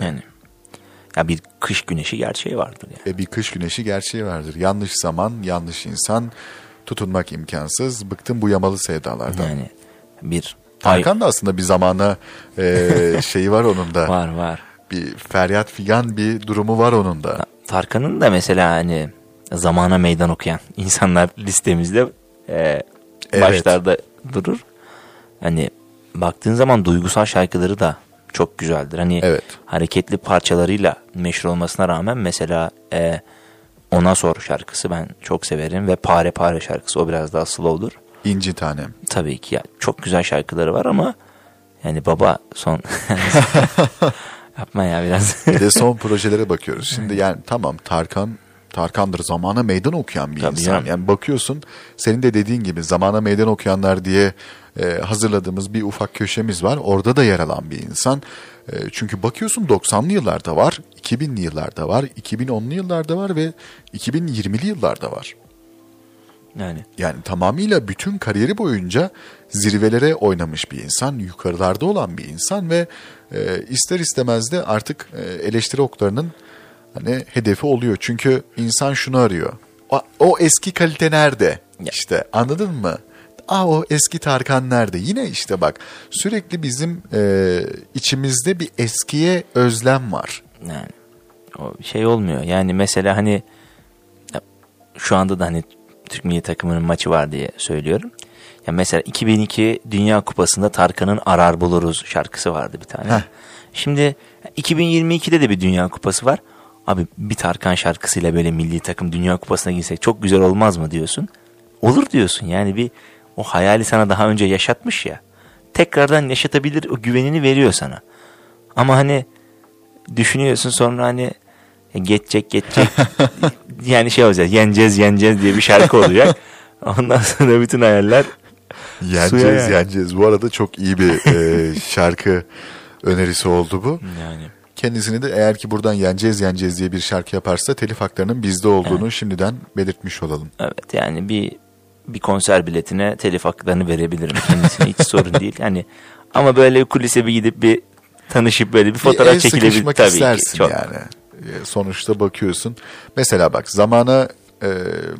Yani ya bir kış güneşi gerçeği vardır yani. E bir kış güneşi gerçeği vardır. Yanlış zaman, yanlış insan, tutunmak imkansız. Bıktım bu yamalı sevdalardan. Yani bir Tarkan da aslında bir zamana e, şeyi var onun da. var var. Bir feryat figan bir durumu var onun da. Tarkan'ın da mesela hani zamana meydan okuyan insanlar listemizde e, Evet. başlarda durur. Hani baktığın zaman duygusal şarkıları da çok güzeldir. Hani Evet. hareketli parçalarıyla meşhur olmasına rağmen mesela e, Ona Sor şarkısı ben çok severim ve Pare Pare şarkısı o biraz daha slow'dur. İnci tanem. Tabii ki ya çok güzel şarkıları var ama yani baba son yapma ya biraz. Bir de son projelere bakıyoruz. Şimdi yani tamam Tarkan Tarkan'dır zamana meydan okuyan bir Tabii insan. canım. Yani bakıyorsun senin de dediğin gibi zamana meydan okuyanlar diye e, hazırladığımız bir ufak köşemiz var. Orada da yer alan bir insan. E, çünkü bakıyorsun 90'lı yıllarda var, 2000'li yıllarda var, 2010'lu yıllarda var ve 2020'li yıllarda var. yani Yani tamamıyla bütün kariyeri boyunca zirvelere oynamış bir insan, yukarılarda olan bir insan ve e, ister istemez de artık e, eleştiri oklarının hani hedefi oluyor. Çünkü insan şunu arıyor. O, o eski kalite nerede? Ya. İşte anladın mı? Aa o eski Tarkan nerede? Yine işte bak sürekli bizim e, içimizde bir eskiye özlem var. yani o şey olmuyor. Yani mesela hani şu anda da hani Türk milli takımının maçı var diye söylüyorum. Ya mesela 2002 Dünya Kupası'nda Tarkan'ın Arar Buluruz şarkısı vardı bir tane. Heh. Şimdi 2022'de de bir Dünya Kupası var. Abi bir Tarkan şarkısıyla böyle milli takım Dünya Kupası'na girsek çok güzel olmaz mı diyorsun. Olur diyorsun yani bir o hayali sana daha önce yaşatmış ya. Tekrardan yaşatabilir o güvenini veriyor sana. Ama hani düşünüyorsun sonra hani e, geçecek geçecek yani şey olacak yeneceğiz yeneceğiz diye bir şarkı olacak. Ondan sonra bütün hayaller Suya Yeneceğiz yani. yeneceğiz. Bu arada çok iyi bir e, şarkı önerisi oldu bu. yani Kendisini de eğer ki buradan yeneceğiz yeneceğiz diye bir şarkı yaparsa telif haklarının bizde olduğunu şimdiden belirtmiş olalım. evet yani bir bir konser biletine telif haklarını verebilirim kendisine hiç sorun değil. Yani ama böyle kulise bir gidip bir tanışıp böyle bir fotoğraf bir çekilebilir tabii istersin ki. Çok. yani. E, Sonuçta bakıyorsun. Mesela bak zamana e,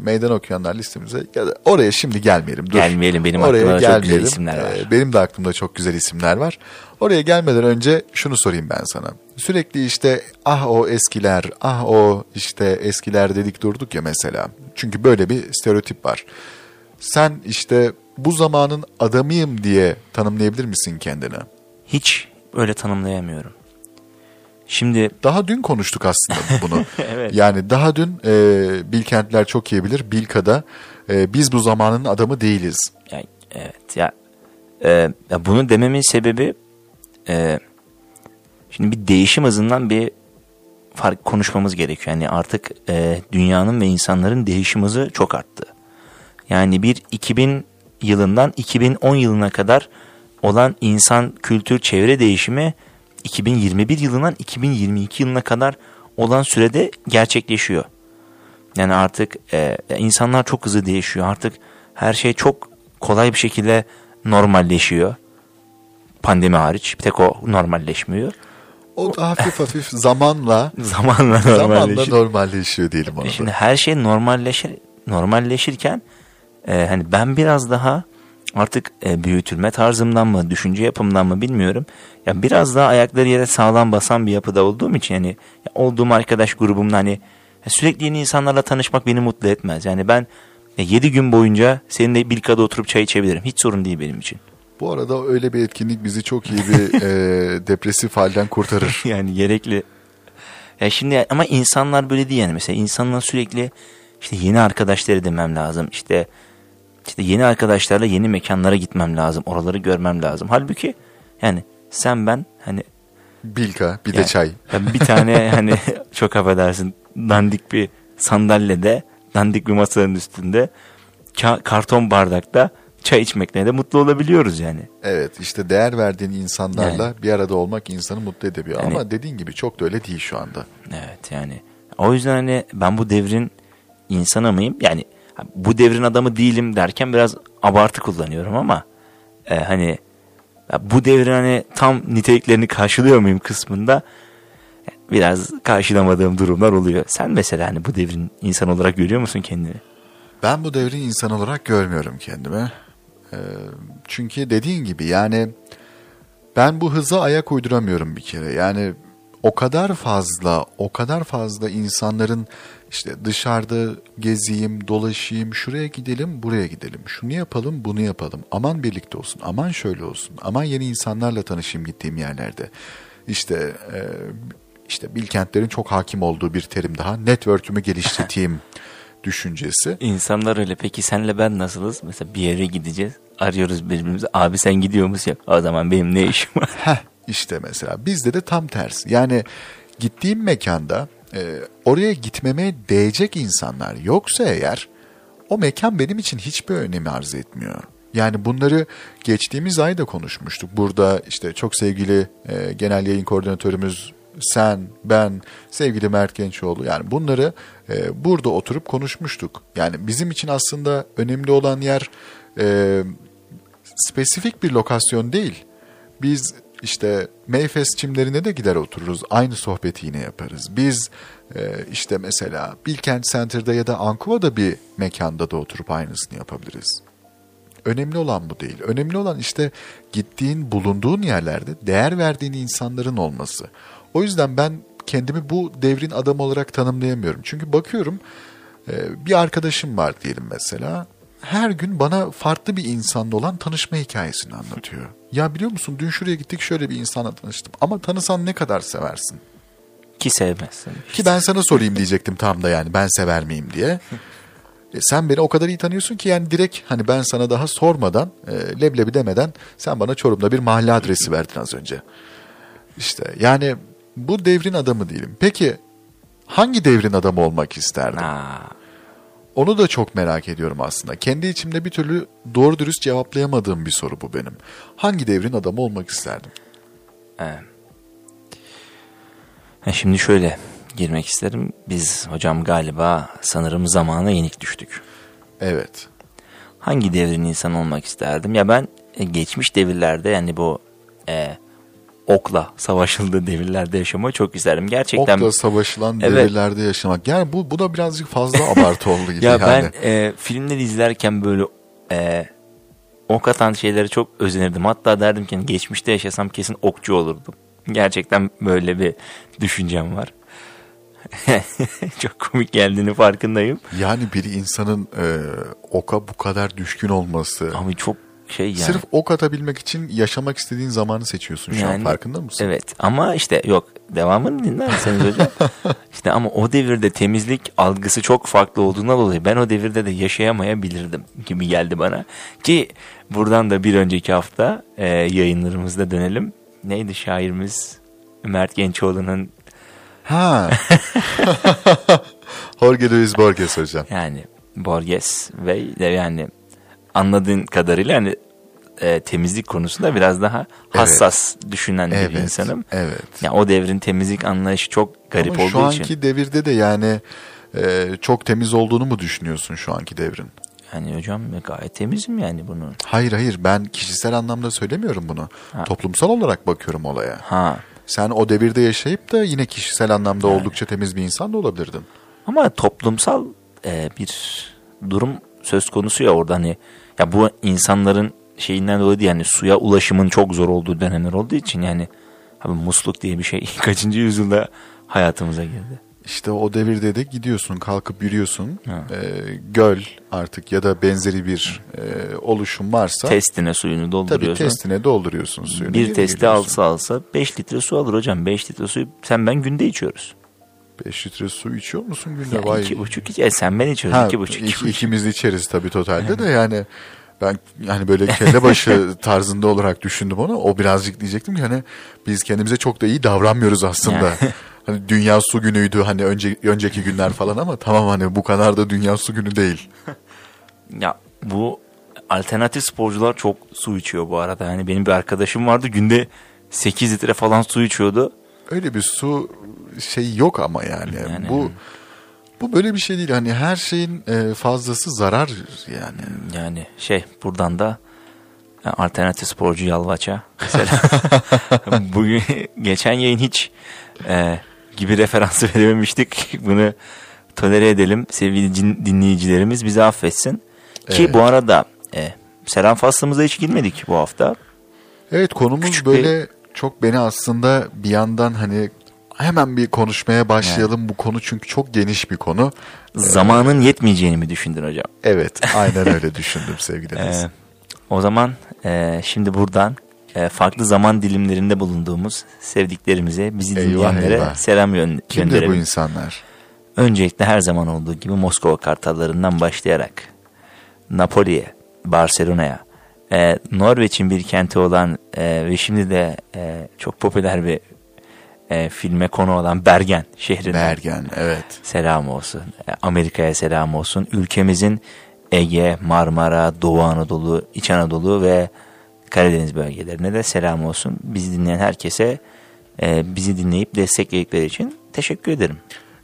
meydan okuyanlar listemize ya da oraya şimdi gelmeyelim. Dur. Gelmeyelim, benim Oraya aklımda çok güzel gelmeyelim. isimler var. E, benim de aklımda çok güzel isimler var. Oraya gelmeden önce şunu sorayım ben sana. Sürekli işte ah o eskiler, ah o işte eskiler dedik durduk ya mesela. Çünkü böyle bir stereotip var. Sen işte bu zamanın adamıyım diye tanımlayabilir misin kendini? Hiç öyle tanımlayamıyorum. Şimdi Daha dün konuştuk aslında bunu. Evet. Yani daha dün e, Bilkentler çok iyi bilir. Bilka'da e, biz bu zamanın adamı değiliz. Ya, evet ya, e, ya bunu dememin sebebi e, şimdi bir değişim hızından bir fark konuşmamız gerekiyor. Yani artık e, dünyanın ve insanların değişim hızı çok arttı. Yani bir 2000 yılından 2010 yılına kadar olan insan kültür çevre değişimi 2021 yılından 2022 yılına kadar olan sürede gerçekleşiyor. Yani artık e, insanlar çok hızlı değişiyor. Artık her şey çok kolay bir şekilde normalleşiyor. Pandemi hariç bir tek o normalleşmiyor. O da hafif hafif zamanla Zamanla zamanla normalleşiyor. normalleşiyor diyelim ona. Şimdi her şey normalleşir normalleşirken e, hani ben biraz daha artık e, büyütülme tarzımdan mı düşünce yapımdan mı bilmiyorum. Ya biraz daha ayakları yere sağlam basan bir yapıda olduğum için yani ya olduğum arkadaş grubumda hani sürekli yeni insanlarla tanışmak beni mutlu etmez. Yani ben 7 gün boyunca seninle bir kada oturup çay içebilirim. Hiç sorun değil benim için. Bu arada öyle bir etkinlik bizi çok iyi bir e, depresif halden kurtarır. yani gerekli. Ya şimdi ama insanlar böyle değil yani mesela insanlar sürekli işte yeni arkadaşlar edinmem lazım. İşte işte yeni arkadaşlarla yeni mekanlara gitmem lazım. Oraları görmem lazım. Halbuki yani sen ben hani Bilka bir de yani- çay. ya bir tane hani çok affedersin dandik bir sandalyede dandik bir masanın üstünde ka- karton bardakta çay içmekle de mutlu olabiliyoruz yani. Evet işte değer verdiğin insanlarla Yani. bir arada olmak insanı mutlu edebiliyor. Yani- Ama dediğin gibi çok da öyle değil şu anda. Evet yani o yüzden hani ben bu devrin insanı mıyım? Yani bu devrin adamı değilim derken biraz abartı kullanıyorum ama e, hani bu devrin hani tam niteliklerini karşılıyor muyum kısmında biraz karşılamadığım durumlar oluyor. Sen mesela hani bu devrin insan olarak görüyor musun kendini? Ben bu devrin insan olarak görmüyorum kendimi. Ee, çünkü dediğin gibi yani ben bu hıza ayak uyduramıyorum bir kere. Yani o kadar fazla, o kadar fazla insanların işte dışarıda gezeyim, dolaşayım, şuraya gidelim, buraya gidelim. Şunu yapalım, bunu yapalım. Aman birlikte olsun, aman şöyle olsun. Aman yeni insanlarla tanışayım gittiğim yerlerde. İşte e, işte Bilkentlerin çok hakim olduğu bir terim daha. Network'ümü geliştireyim düşüncesi. İnsanlar öyle. Peki senle ben nasılız? Mesela bir yere gideceğiz. Arıyoruz birbirimizi. Abi sen gidiyor musun? Yok. O zaman benim ne işim var? Heh, işte mesela bizde de tam tersi. Yani gittiğim mekanda e, oraya gitmeme değecek insanlar yoksa eğer o mekan benim için hiçbir önemi arz etmiyor. Yani bunları geçtiğimiz ay da konuşmuştuk. Burada işte çok sevgili e, genel yayın koordinatörümüz sen, ben, sevgili Mert Gençoğlu yani bunları e, burada oturup konuşmuştuk. Yani bizim için aslında önemli olan yer e, spesifik bir lokasyon değil. Biz işte Mayfest çimlerine de gider otururuz. Aynı sohbeti yine yaparız. Biz e, işte mesela Bilkent Center'da ya da Ankuva'da bir mekanda da oturup aynısını yapabiliriz. Önemli olan bu değil. Önemli olan işte gittiğin, bulunduğun yerlerde değer verdiğin insanların olması. O yüzden ben kendimi bu devrin adamı olarak tanımlayamıyorum. Çünkü bakıyorum e, bir arkadaşım var diyelim mesela. Her gün bana farklı bir insanla olan tanışma hikayesini anlatıyor. Ya biliyor musun dün şuraya gittik şöyle bir insanla tanıştım. Ama tanısan ne kadar seversin? Ki sevmezsin. Ki ben sana sorayım diyecektim tam da yani ben sever miyim diye. E, sen beni o kadar iyi tanıyorsun ki yani direkt hani ben sana daha sormadan e, leblebi demeden sen bana Çorum'da bir mahalle adresi verdin az önce. İşte yani bu devrin adamı değilim. Peki hangi devrin adamı olmak isterdin? Aa, Onu da çok merak ediyorum aslında. Kendi içimde bir türlü doğru dürüst cevaplayamadığım bir soru bu benim. Hangi devrin adamı olmak isterdim? ha, şimdi şöyle girmek isterim. Biz hocam galiba sanırım zamana yenik düştük. Evet. Hangi devrin insanı olmak isterdim? Ya ben e, geçmiş devirlerde yani bu e, okla savaşıldığı devirlerde yaşamayı çok isterdim. Gerçekten Okla savaşılan Evet. devirlerde yaşamak. Yani bu, bu da birazcık fazla abartı oldu gibi ya yani. ben e, filmleri izlerken böyle e, ok atan şeyleri çok özenirdim. Hatta derdim ki geçmişte yaşasam kesin okçu olurdum. Gerçekten böyle bir düşüncem var. çok komik geldiğini farkındayım. Yani bir insanın e, oka bu kadar düşkün olması. Ama çok şey yani. Sırf ok atabilmek için yaşamak istediğin zamanı seçiyorsun şu an Yani, farkında mısın? Evet ama işte yok devamını dinler misiniz hocam? işte ama o devirde temizlik algısı çok farklı olduğundan dolayı ben o devirde de yaşayamayabilirdim gibi geldi bana. Ki buradan da bir önceki hafta e, yayınlarımızda dönelim. Neydi şairimiz Mert Gençoğlu'nun Ha. Jorge Luis Borges hocam. yani Borges ve yani anladığın kadarıyla hani e, temizlik konusunda biraz daha hassas düşünen bir Evet. insanım. Evet. Ya o devrin temizlik anlayışı çok garip Ama olduğu şu için. anki devirde de yani e, çok temiz olduğunu mu düşünüyorsun şu anki devrin? Yani hocam gayet temizim yani bunu. Hayır hayır ben kişisel anlamda söylemiyorum bunu. Toplumsal olarak bakıyorum olaya. Ha. Sen o devirde yaşayıp da yine kişisel anlamda oldukça temiz bir insan da olabilirdin. Ama toplumsal e, bir durum söz konusu ya orada hani ya bu insanların şeyinden dolayı yani suya ulaşımın çok zor olduğu dönemler olduğu için yani abi musluk diye bir şey kaçıncı yüzyılda hayatımıza girdi. İşte o devirde de gidiyorsun kalkıp yürüyorsun. Ha. E, göl artık ya da benzeri bir e, oluşum varsa Testine suyunu tabii dolduruyorsun. testine dolduruyorsun suyunu. bir testi alsa alsa 5 litre su alır hocam. 5 litre suyu sen ben günde içiyoruz. 5 litre su içiyor musun günde? Ya Vay. iki buçuk iç. E, sen ben içiyoruz. Ha, iki buçuk. iki- buçuk. ikimiz içeriz tabii totalde de yani ben yani böyle kelle başı tarzında olarak düşündüm onu. O birazcık diyecektim ki hani biz kendimize çok da iyi davranmıyoruz aslında. hani dünya su günüydü hani önce önceki günler falan ama tamam hani bu kadar da dünya su günü değil. Ya bu alternatif sporcular çok su içiyor bu arada. Yani benim bir arkadaşım vardı günde 8 litre falan su içiyordu. Öyle bir su şey yok ama yani. Yani- Bu bu böyle bir şey değil. Hani her şeyin e, fazlası zarar yani. Yani şey buradan da e, alternatif sporcu Yalvaç'a mesela bugün geçen yayın hiç e, gibi referansı verememiştik. Bunu tolere edelim. Sevgili dinleyicilerimiz bizi affetsin. Ki Evet. bu arada e, selam faslımıza hiç girmedik bu hafta. Evet konumuz Küçük böyle çok beni aslında bir yandan hani hemen bir konuşmaya başlayalım. Bu konu çünkü çok geniş bir konu. Zamanın yetmeyeceğini mi düşündün hocam? Evet, aynen öyle düşündüm sevgili. Ee, o zaman e, şimdi buradan e, farklı zaman dilimlerinde bulunduğumuz sevdiklerimize, bizi Eyvah, dinleyenlere eyvah. selam yön- Kimdir bu gönderelim. insanlar? Öncelikle her zaman olduğu gibi Moskova kartallarından başlayarak Napoli'ye, Barcelona'ya, e, Norveç'in bir kenti olan e, ve şimdi de e, çok popüler bir e, filme konu olan Bergen şehrine Bergen, evet. selam olsun. E, Amerika'ya selam olsun. Ülkemizin Ege, Marmara, Doğu Anadolu, İç Anadolu ve Karadeniz bölgelerine de selam olsun. Bizi dinleyen herkese e, bizi dinleyip destekledikleri için teşekkür ederim.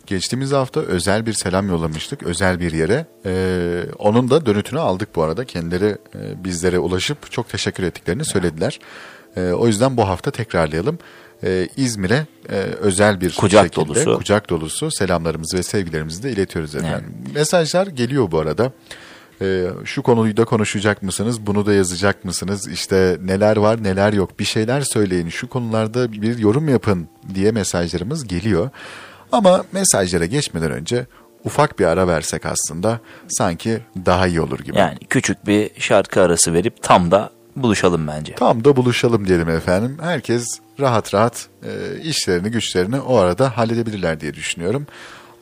Geçtiğimiz hafta özel bir selam yollamıştık özel bir yere. Ee, onun da dönütünü aldık bu arada. Kendileri e, bizlere ulaşıp çok teşekkür ettiklerini söylediler. Ee, o yüzden bu hafta tekrarlayalım. Ee, İzmir'e e, özel bir Kucak şekilde dolusu. kucak dolusu selamlarımızı ve sevgilerimizi de iletiyoruz efendim. Mesajlar geliyor bu arada. Ee, şu konuyu da konuşacak mısınız? Bunu da yazacak mısınız? İşte neler var neler yok bir şeyler söyleyin. Şu konularda bir yorum yapın diye mesajlarımız geliyor. Ama mesajlara geçmeden önce ufak bir ara versek aslında sanki daha iyi olur gibi. Yani küçük bir şarkı arası verip tam da buluşalım bence. Tam da buluşalım diyelim efendim. Herkes rahat rahat e, işlerini güçlerini o arada halledebilirler diye düşünüyorum.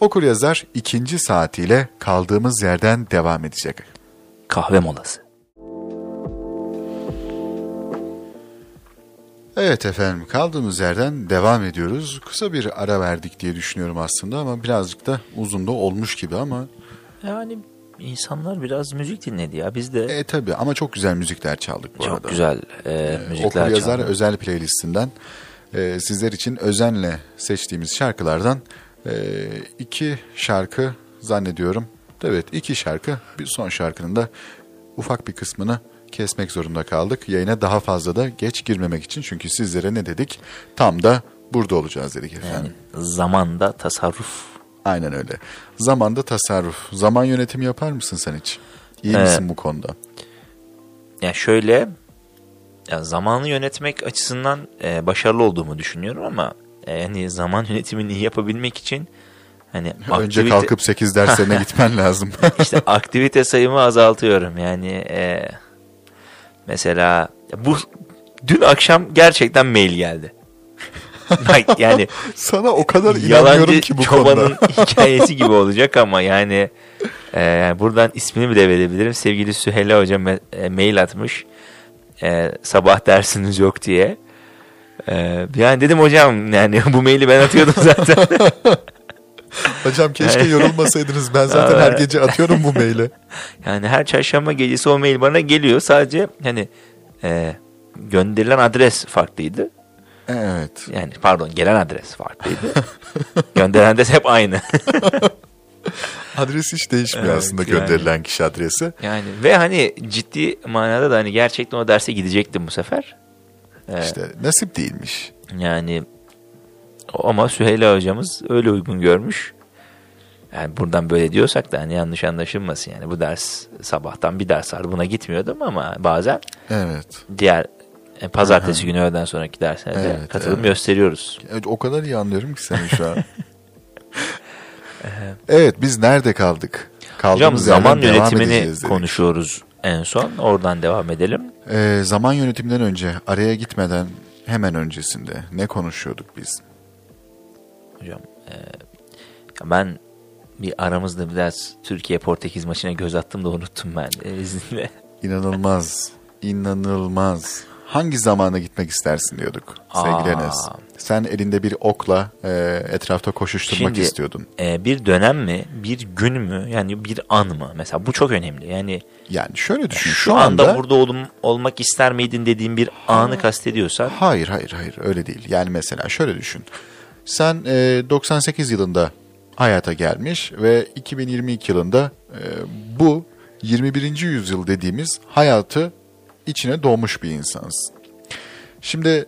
Okur yazar ikinci saatiyle kaldığımız yerden devam edecek. Kahve molası. Evet efendim kaldığımız yerden devam ediyoruz. Kısa bir ara verdik diye düşünüyorum aslında ama birazcık da uzun da olmuş gibi ama Yani insanlar biraz müzik dinledi ya. Biz de e tabi ama çok güzel müzikler çaldık bu çok arada. güzel e, Okur müzikler yazar çaldık. özel playlistinden e, sizler için özenle seçtiğimiz şarkılardan e, iki şarkı zannediyorum. Evet iki şarkı bir son şarkının da ufak bir kısmını kesmek zorunda kaldık. Yayına daha fazla da geç girmemek için çünkü sizlere ne dedik? Tam da burada olacağız dedik efendim. Yani zamanda tasarruf. Aynen öyle. Zamanda tasarruf. Zaman yönetimi yapar mısın sen hiç? İyi Ee, misin bu konuda? Ya şöyle ya zamanı yönetmek açısından e, başarılı olduğumu düşünüyorum ama e, yani zaman yönetimini iyi yapabilmek için hani Önce aktivite- kalkıp 8 derslerine gitmen lazım. işte aktivite sayımı azaltıyorum. Yani e, mesela bu dün akşam gerçekten mail geldi. Bak yani Sana o kadar inanmıyorum ki bu çobanın konuda. hikayesi gibi olacak ama yani e, buradan ismini bile verebilirim. Sevgili Süheyla hocam me- e, mail atmış. E, sabah dersiniz yok diye. E, yani dedim hocam yani bu maili ben atıyordum zaten. Hocam keşke Yani- yorulmasaydınız. Ben zaten her gece atıyorum bu maili. Yani her çarşamba gecesi o mail bana geliyor. Sadece hani e, gönderilen adres farklıydı. Evet. Yani pardon gelen adres farklıydı. Gönderen adres hep aynı. Adres hiç değişmiyor Evet, aslında yani. gönderilen kişi adresi. yani ve hani ciddi manada da hani gerçekten o derse gidecektim bu sefer. E, İşte nasip değilmiş. Yani ama Süheyla hocamız öyle uygun görmüş. Yani buradan böyle diyorsak da hani yanlış anlaşılmasın yani bu ders sabahtan bir ders var buna gitmiyordum ama bazen Evet. diğer pazartesi günü öğleden sonraki derslerde Evet, katılım evet. gösteriyoruz. Evet, O kadar iyi anlıyorum ki seni şu an. evet biz nerede kaldık? Hocam Kaldığımız yerden zaman yönetimini konuşuyoruz en son. Oradan devam edelim. Ee, zaman yönetiminden önce araya gitmeden hemen öncesinde ne konuşuyorduk biz? Hocam e, ben bir aramızda biraz Türkiye Portekiz maçına göz attım da unuttum ben e, izninle. İnanılmaz. inanılmaz. Hangi zamana gitmek istersin diyorduk sevgili Aa. Enes. Sen elinde bir okla e, etrafta koşuşturmak Şimdi, istiyordun. e, bir dönem mi, bir gün mü, yani bir an mı? Mesela bu çok önemli. Yani Yani şöyle düşün. şu, Şu, anda, anda burada olum, olmak ister miydin dediğim bir anı kastediyorsan Hayır hayır hayır öyle değil. Yani mesela şöyle düşün. Sen e, 98 yılında hayata gelmiş ve 2022 yılında e, bu 21. yüzyıl dediğimiz hayatı içine doğmuş bir insansın. Şimdi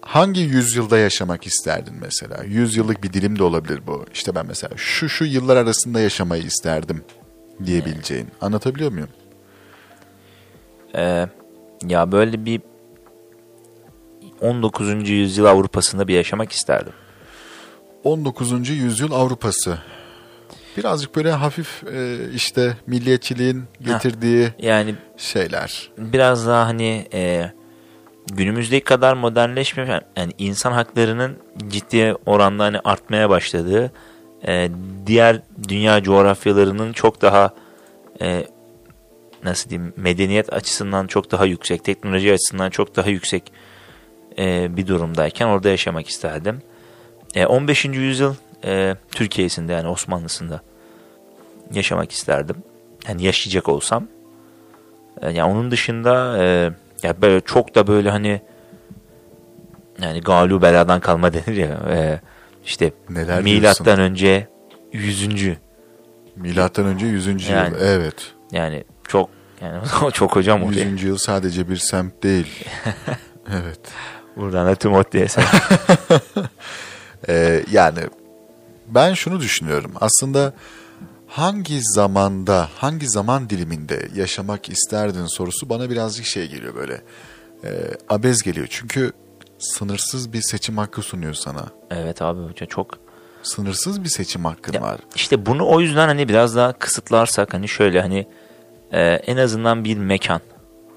hangi yüzyılda yaşamak isterdin mesela? Yüzyıllık bir dilim de olabilir bu. İşte ben mesela şu şu yıllar arasında yaşamayı isterdim diyebileceğin. Anlatabiliyor muyum? e, ya böyle bir 19. yüzyıl Avrupa'sında bir yaşamak isterdim. 19. yüzyıl Avrupası. Birazcık böyle hafif e, işte milliyetçiliğin getirdiği Yani şeyler. biraz daha hani e, günümüzdeki kadar modernleşmiyor. Yani insan haklarının ciddi oranda hani artmaya başladığı, e, diğer dünya coğrafyalarının çok daha e, nasıl diyeyim medeniyet açısından çok daha yüksek, teknoloji açısından çok daha yüksek e, bir durumdayken orada yaşamak isterdim. E, 15. yüzyıl e, Türkiye'sinde yani Osmanlısında yaşamak isterdim. Yani yaşayacak olsam. E, yani onun dışında e, ya böyle çok da böyle hani yani galu beladan kalma denir ya. E, işte Neler milattan diyorsun? önce 100. Milattan önce 100. Yani. yıl. Evet. Yani çok yani çok hocam oraya. 100. yıl sadece bir semt değil. evet. Buradan da tüm ot diye sen. Ee, yani ben şunu düşünüyorum. Aslında hangi zamanda, hangi zaman diliminde yaşamak isterdin sorusu bana birazcık şey geliyor böyle. E, abez geliyor. Çünkü sınırsız bir seçim hakkı sunuyor sana. evet abi çok Sınırsız bir seçim hakkın Ya, var. İşte bunu o yüzden hani biraz daha kısıtlarsak hani şöyle hani e, en azından bir mekan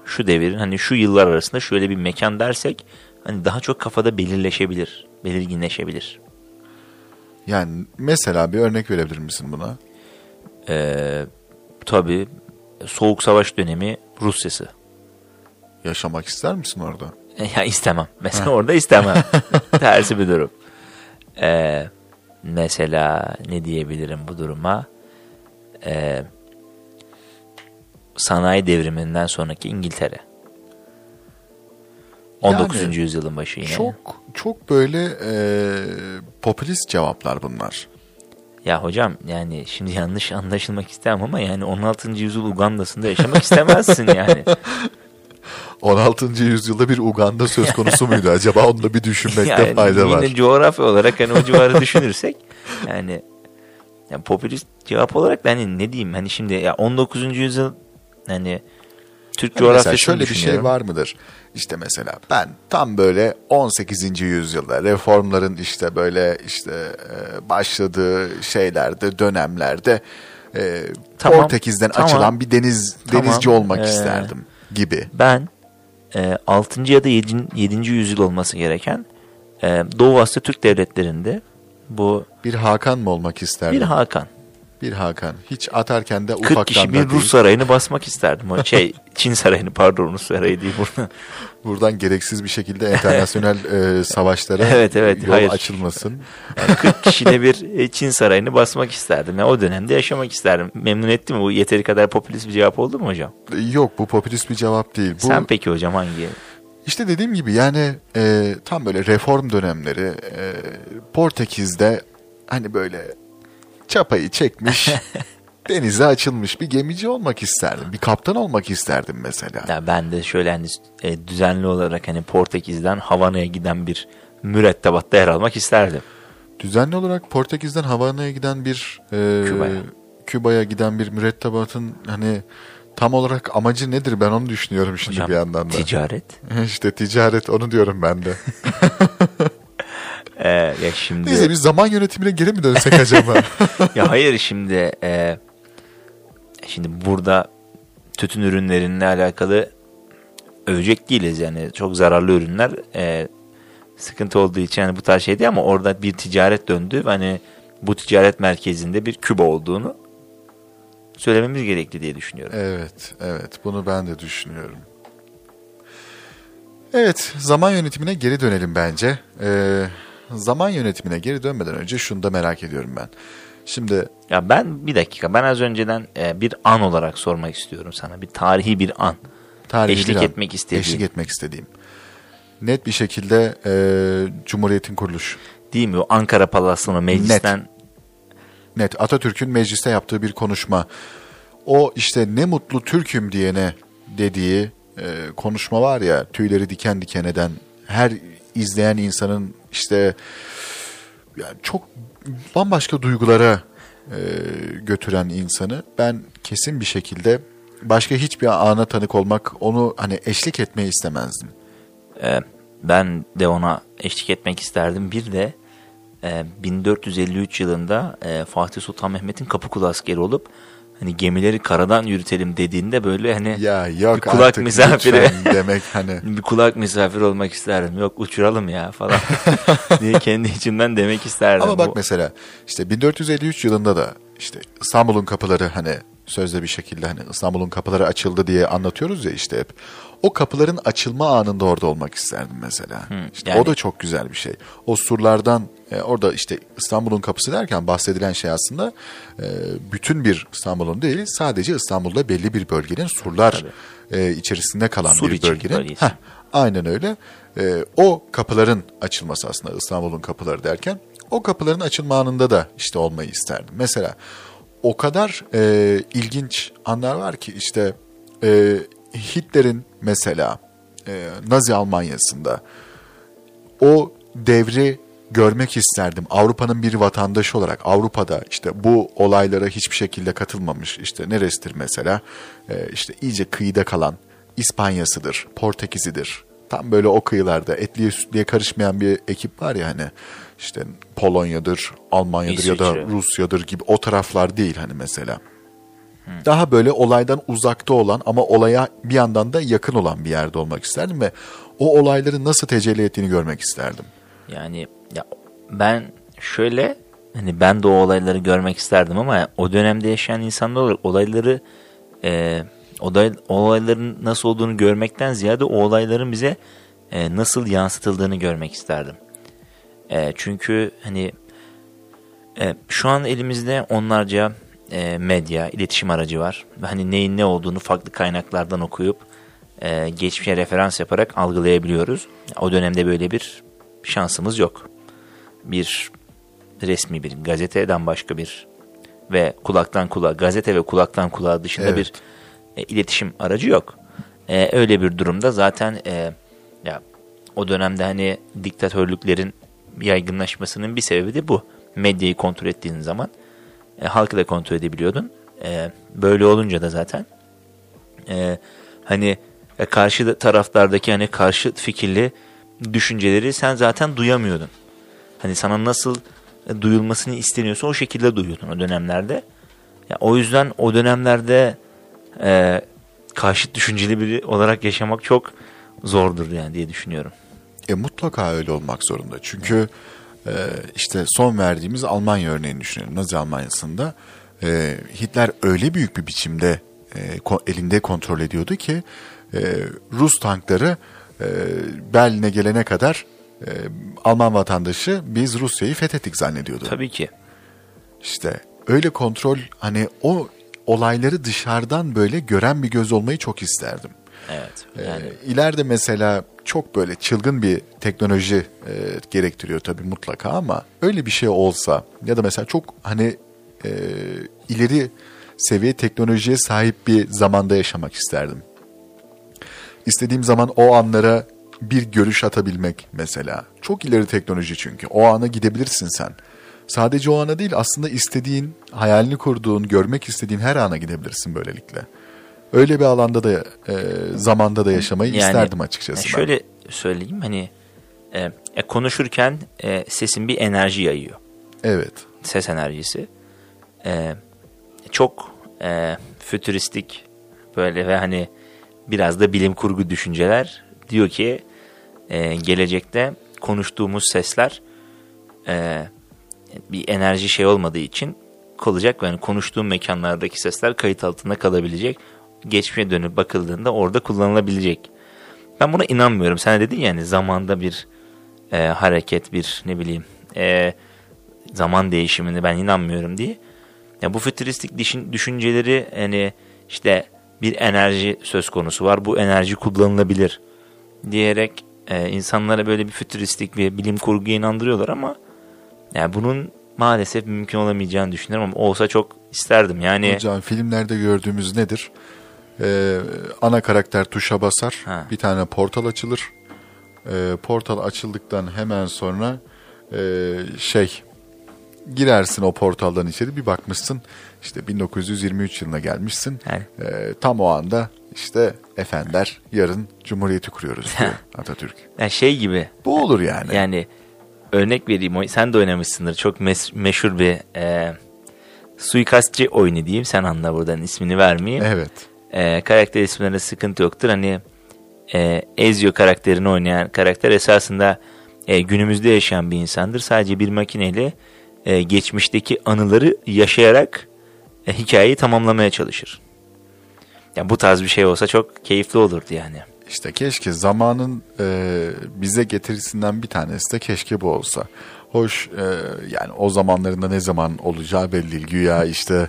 şu devirin hani şu yıllar arasında şöyle bir mekan dersek hani daha çok kafada belirleşebilir, belirginleşebilir. Yani mesela bir örnek verebilir misin buna? E, tabii Soğuk Savaş dönemi Rusyası. Yaşamak ister misin orada? Ya istemem. Mesela orada istemem. Tersi bir durum. Ee, mesela ne diyebilirim bu duruma? Ee, sanayi devriminden sonraki İngiltere. 19. Yani yüzyılın başı yine. Çok çok böyle e, popülist cevaplar bunlar. Ya hocam yani şimdi yanlış anlaşılmak istemem ama yani 16. yüzyıl Uganda'sında yaşamak istemezsin yani. 16. yüzyılda bir Uganda söz konusu muydu acaba? Onu da bir düşünmekte yani fayda var. yine coğrafya olarak hani o civarı düşünürsek yani, yani popülist cevap olarak da hani ne diyeyim hani şimdi ya 19. yüzyıl hani Türk mesela coğrafyasını şöyle bir şey var mıdır? İşte mesela ben tam böyle 18. yüzyılda reformların işte böyle işte e, başladığı şeylerde dönemlerde e, Tamam, Portekiz'den tamam. açılan bir deniz Tamam, denizci olmak ee, isterdim gibi. Ben e, 6. ya da 7. 7. yüzyıl olması gereken e, Doğu Asya Türk devletlerinde bu Bir Hakan mı olmak isterdim? bir Hakan Bir Hakan. Hiç atarken de 40 ufaktan kişi da bir. Rus sarayını basmak isterdim. Şey Çin sarayını pardon Rus sarayı değil burada. Buradan gereksiz bir şekilde internasyonel e, savaşlara Evet, evet, yol hayır. açılmasın. Yani 40 kişide bir e, Çin sarayını basmak isterdim. Yani o dönemde yaşamak isterdim. Memnun etti mi? Bu yeteri kadar popülist bir cevap oldu mu hocam? Yok bu popülist bir cevap değil. Bu Sen peki hocam hangi? İşte dediğim gibi yani e, tam böyle reform dönemleri e, Portekiz'de hani böyle çapayı çekmiş denize açılmış bir gemici olmak isterdim. Bir kaptan olmak isterdim mesela. Ya ben de şöyle hani e, düzenli olarak hani Portekiz'den Havana'ya giden bir mürettebatta yer almak isterdim. Düzenli olarak Portekiz'den Havana'ya giden bir e, Küba'ya. Küba'ya giden bir mürettebatın hani tam olarak amacı nedir ben onu düşünüyorum şimdi Hocam bir yandan da. ticaret. işte ticaret onu diyorum ben de. E, ya şimdi Neyse biz zaman yönetimine geri mi dönsek acaba? ya hayır şimdi e, şimdi burada tütün ürünlerinle alakalı övecek değiliz yani çok zararlı ürünler e, sıkıntı olduğu için yani bu tarz şeydi ama orada bir ticaret döndü hani bu ticaret merkezinde bir Küba olduğunu söylememiz gerekli diye düşünüyorum. Evet, evet. Bunu ben de düşünüyorum. Evet, zaman yönetimine geri dönelim bence. Ee, zaman yönetimine geri dönmeden önce şunu da merak ediyorum ben. Şimdi Ya ben bir dakika ben az önceden e, bir an olarak sormak istiyorum sana bir tarihi bir an. tarihi Eşlik bir an- etmek istediğim. Eşlik etmek istediğim. Net bir şekilde e, Cumhuriyet'in kuruluşu. Değil mi? O Ankara Palası'nı meclisten Net Atatürk'ün mecliste yaptığı bir konuşma. O işte ne mutlu Türk'üm diyene dediği e, konuşma var ya tüyleri diken diken eden her izleyen insanın işte yani çok bambaşka duygulara e, götüren insanı ben kesin bir şekilde başka hiçbir ana tanık olmak onu hani eşlik etmeyi istemezdim. e, ben de ona eşlik etmek isterdim. Bir de e, 1453 yılında e, Fatih Sultan Mehmet'in Kapıkulu askeri olup hani gemileri karadan yürütelim dediğinde böyle hani Ya yok bir kulak artık misafiri demek hani. bir kulak misafir olmak isterdim. Yok uçuralım ya falan diye kendi içimden demek isterdim. Ama bak Bu- mesela işte 1453 yılında da işte İstanbul'un kapıları hani sözde bir şekilde hani İstanbul'un kapıları açıldı diye anlatıyoruz ya işte hep. O kapıların açılma anında orada olmak isterdim mesela. İşte yani- O da çok güzel bir şey. O surlardan e, orada işte İstanbul'un kapısı derken bahsedilen şey aslında e, bütün bir İstanbul'un değil sadece İstanbul'da belli bir bölgenin surlar e, içerisinde kalan Sur bir bölgenin. Heh, Aynen öyle. Ee, o kapıların açılması aslında İstanbul'un kapıları derken o kapıların açılma anında da işte olmayı isterdim. Mesela o kadar e, ilginç anlar var ki işte e, Hitler'in mesela e, Nazi Almanya'sında o devri görmek isterdim. Avrupa'nın bir vatandaşı olarak Avrupa'da işte bu olaylara hiçbir şekilde katılmamış. İşte neresidir mesela? Ee, işte iyice kıyıda kalan İspanya'sıdır, Portekiz'idir. Tam böyle o kıyılarda etliye sütliye karışmayan bir ekip var ya hani işte Polonya'dır, Almanya'dır ya da İsviçre. Rusya'dır gibi o taraflar değil hani mesela. Daha böyle olaydan uzakta olan ama olaya bir yandan da yakın olan bir yerde olmak isterdim ve o olayların nasıl tecelli ettiğini görmek isterdim. Yani ya ben şöyle hani ben de o olayları görmek isterdim ama o dönemde yaşayan insanlar olarak olayları e, olay, olayların nasıl olduğunu görmekten ziyade o olayların bize e, nasıl yansıtıldığını görmek isterdim. E, çünkü hani e, şu an elimizde onlarca e, medya, iletişim aracı var. Hani neyin ne olduğunu farklı kaynaklardan okuyup e, geçmişe referans yaparak algılayabiliyoruz. O dönemde böyle bir şansımız yok. Bir resmi bir gazeteden başka bir ve kulaktan kulağa, gazete ve kulaktan kulağa dışında Evet. bir e, iletişim aracı yok. E, öyle bir durumda zaten e, ya o dönemde hani diktatörlüklerin yaygınlaşmasının bir sebebi de bu. Medyayı kontrol ettiğin zaman e, halkı da kontrol edebiliyordun. E, böyle olunca da zaten e, hani e, karşı da- taraflardaki hani karşı fikirli düşünceleri sen zaten duyamıyordun. Hani sana nasıl e, duyulmasını isteniyorsa o şekilde duyuyordun o dönemlerde. Ya, o yüzden o dönemlerde e, karşıt düşünceli biri olarak yaşamak çok zordur yani diye düşünüyorum. E mutlaka öyle olmak zorunda. Çünkü e, işte son verdiğimiz Almanya örneğini düşünelim. Nazi Almanya'sında e, Hitler öyle büyük bir biçimde e, elinde kontrol ediyordu ki e, Rus tankları e, Berlin'e gelene kadar e, Alman vatandaşı biz Rusya'yı fethettik zannediyordu. Tabii ki. İşte öyle kontrol hani o olayları dışarıdan böyle gören bir göz olmayı çok isterdim. Evet. Yani Ee, ileride mesela çok böyle çılgın bir teknoloji e, gerektiriyor tabii mutlaka ama öyle bir şey olsa ya da mesela çok hani e, ileri seviye teknolojiye sahip bir zamanda yaşamak isterdim. İstediğim zaman o anlara bir görüş atabilmek mesela. Çok ileri teknoloji çünkü. O ana gidebilirsin sen. Sadece o ana değil aslında istediğin, hayalini kurduğun, görmek istediğin her ana gidebilirsin böylelikle. Öyle bir alanda da e, zamanda da yaşamayı Yani, isterdim açıkçası. yani ben. şöyle söyleyeyim hani e, e, konuşurken e, sesin bir enerji yayıyor. Evet. Ses enerjisi. E, çok e, fütüristik böyle ve hani biraz da bilim kurgu düşünceler diyor ki e, gelecekte konuştuğumuz sesler e, bir enerji şey olmadığı için kalacak ve hani konuştuğum mekanlardaki sesler kayıt altında kalabilecek. Geçmişe dönüp bakıldığında orada kullanılabilecek. Ben buna inanmıyorum. Sen dedin yani zamanda bir e, hareket, bir ne bileyim e, zaman değişimini ben inanmıyorum diye. Ya bu fütüristik düşün- düşünceleri hani işte bir enerji söz konusu var. Bu enerji kullanılabilir diyerek e, insanlara böyle bir fütüristik bir bilim kurguya inandırıyorlar ama yani bunun maalesef mümkün olamayacağını düşünüyorum ama olsa çok isterdim. Yani Hocam filmlerde gördüğümüz nedir? Ee, ana karakter tuşa basar. Ha. Bir tane portal açılır. Ee, portal açıldıktan hemen sonra e, şey girersin o portaldan içeri bir bakmışsın işte 1923 yılına gelmişsin. Ee, tam o anda işte efendiler yarın cumhuriyeti kuruyoruz diyor Atatürk. yani şey gibi Bu olur yani. yani örnek vereyim. Sen de oynamışsındır. Çok mes- meşhur bir e, suikastçı oyunu diyeyim. Sen anla buradan ismini vermeyeyim. Evet. E, karakter isimlerinde sıkıntı yoktur. Hani e, Ezio karakterini oynayan karakter esasında e, günümüzde yaşayan bir insandır. Sadece bir makineyle e, geçmişteki anıları yaşayarak e, hikayeyi tamamlamaya çalışır. Yani bu tarz bir şey olsa çok keyifli olurdu yani. İşte keşke zamanın e, bize getirisinden bir tanesi de keşke bu olsa. Hoş e, yani o zamanlarında ne zaman olacağı belli değil. Güya işte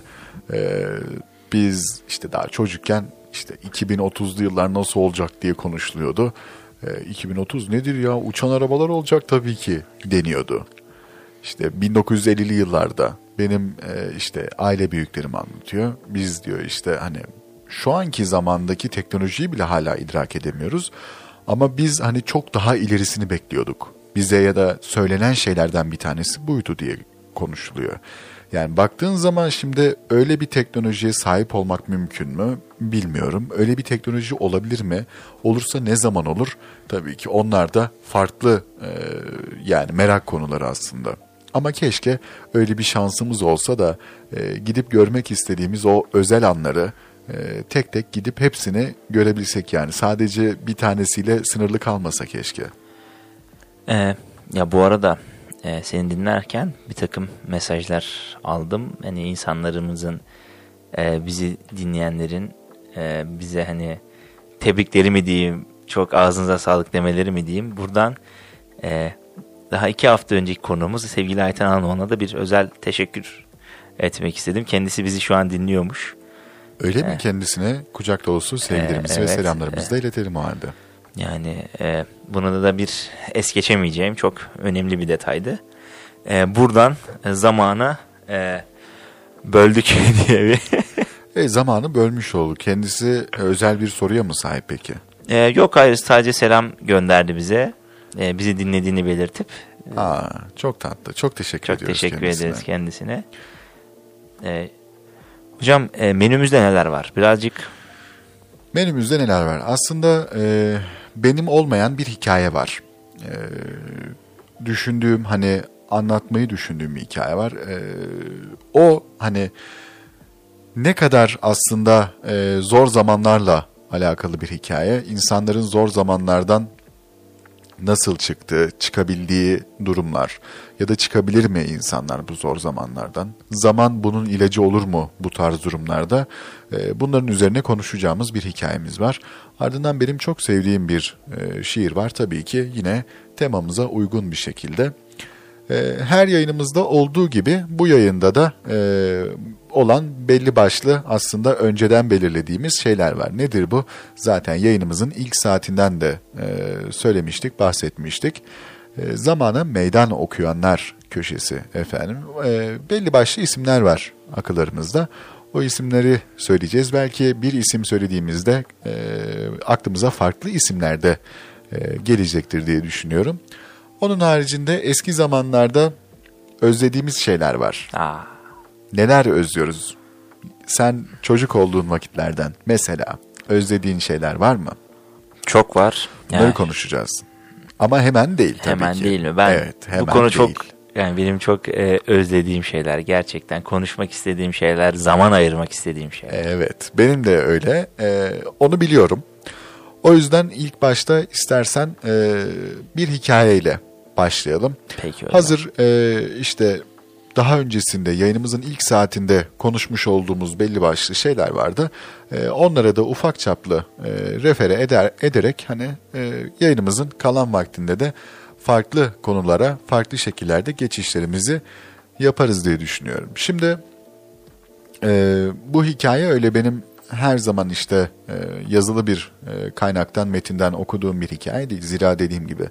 e, biz işte daha çocukken işte 2030'lu yıllar nasıl olacak diye konuşuluyordu. E, 2030 nedir ya uçan arabalar olacak tabii ki deniyordu. İşte 1950'li yıllarda benim e, işte aile büyüklerim anlatıyor. Biz diyor işte hani şu anki zamandaki teknolojiyi bile hala idrak edemiyoruz. Ama biz hani çok daha ilerisini bekliyorduk. Bize ya da söylenen şeylerden bir tanesi buydu diye konuşuluyor. Yani baktığın zaman şimdi öyle bir teknolojiye sahip olmak mümkün mü bilmiyorum. Öyle bir teknoloji olabilir mi? Olursa ne zaman olur? Tabii ki onlar da farklı e, yani merak konuları aslında. Ama keşke öyle bir şansımız olsa da e, gidip görmek istediğimiz o özel anları e, tek tek gidip hepsini görebilsek yani. Sadece bir tanesiyle sınırlı kalmasa keşke. Ee, ya bu arada e, seni dinlerken bir takım mesajlar aldım. Hani insanlarımızın e, bizi dinleyenlerin e, bize hani tebrikleri mi diyeyim, çok ağzınıza sağlık demeleri mi diyeyim. Buradan e, daha iki hafta önceki konuğumuz sevgili Ayten Alman'a da bir özel teşekkür etmek istedim. Kendisi bizi şu an dinliyormuş. Öyle mi kendisine kucak dolusu sevgilerimizi Ee, ve evet, selamlarımızı da iletelim o halde. Yani e, bunu da bir es geçemeyeceğim çok önemli bir detaydı. E, buradan e, zamana e, böldük diye bir... E, zamanı bölmüş oldu. Kendisi özel bir soruya mı sahip peki? E, yok hayır sadece selam gönderdi bize. E, bizi dinlediğini belirtip Aa, çok tatlı. Çok teşekkür çok ediyoruz teşekkür kendisine. ederiz kendisine. E, hocam e, menümüzde neler var? Birazcık Menümüzde neler var? Aslında e, benim olmayan bir hikaye var. E, düşündüğüm hani anlatmayı düşündüğüm bir hikaye var. E, o hani ne kadar aslında e, zor zamanlarla alakalı bir hikaye. İnsanların zor zamanlardan nasıl çıktığı, çıkabildiği durumlar ya da çıkabilir mi insanlar bu zor zamanlardan? Zaman bunun ilacı olur mu bu tarz durumlarda? Ee, Bunların üzerine konuşacağımız bir hikayemiz var. Ardından benim çok sevdiğim bir e, şiir var tabii ki yine temamıza uygun bir şekilde. Ee, Her yayınımızda olduğu gibi bu yayında da e, olan belli başlı aslında önceden belirlediğimiz şeyler var. Nedir bu? Zaten yayınımızın ilk saatinden de e, söylemiştik, bahsetmiştik. E, Zamana meydan okuyanlar köşesi efendim. E, Belli başlı isimler var akıllarımızda. O isimleri söyleyeceğiz. Belki bir isim söylediğimizde e, aklımıza farklı isimler de gelecektir diye düşünüyorum. Onun haricinde eski zamanlarda özlediğimiz şeyler var. aa, Neler özlüyoruz? Sen çocuk olduğun vakitlerden mesela özlediğin şeyler var mı? çok var. Bunları Yani konuşacağız. Ama hemen değil tabii hemen ki. değil mi? Ben evet, hemen bu konu değil. çok yani benim çok e, özlediğim şeyler gerçekten konuşmak istediğim şeyler, zaman ayırmak istediğim şeyler. Evet, benim de öyle. Ee, onu biliyorum. O yüzden ilk başta istersen e, bir hikayeyle başlayalım. Peki hocam. Hazır e, işte daha öncesinde yayınımızın ilk saatinde konuşmuş olduğumuz belli başlı şeyler vardı. E, onlara da ufak çaplı e, refere eder, ederek hani e, yayınımızın kalan vaktinde de farklı konulara farklı şekillerde geçişlerimizi yaparız diye düşünüyorum. Şimdi e, bu hikaye öyle benim her zaman işte e, yazılı bir e, kaynaktan, metinden okuduğum bir hikaye değil. Zira dediğim gibi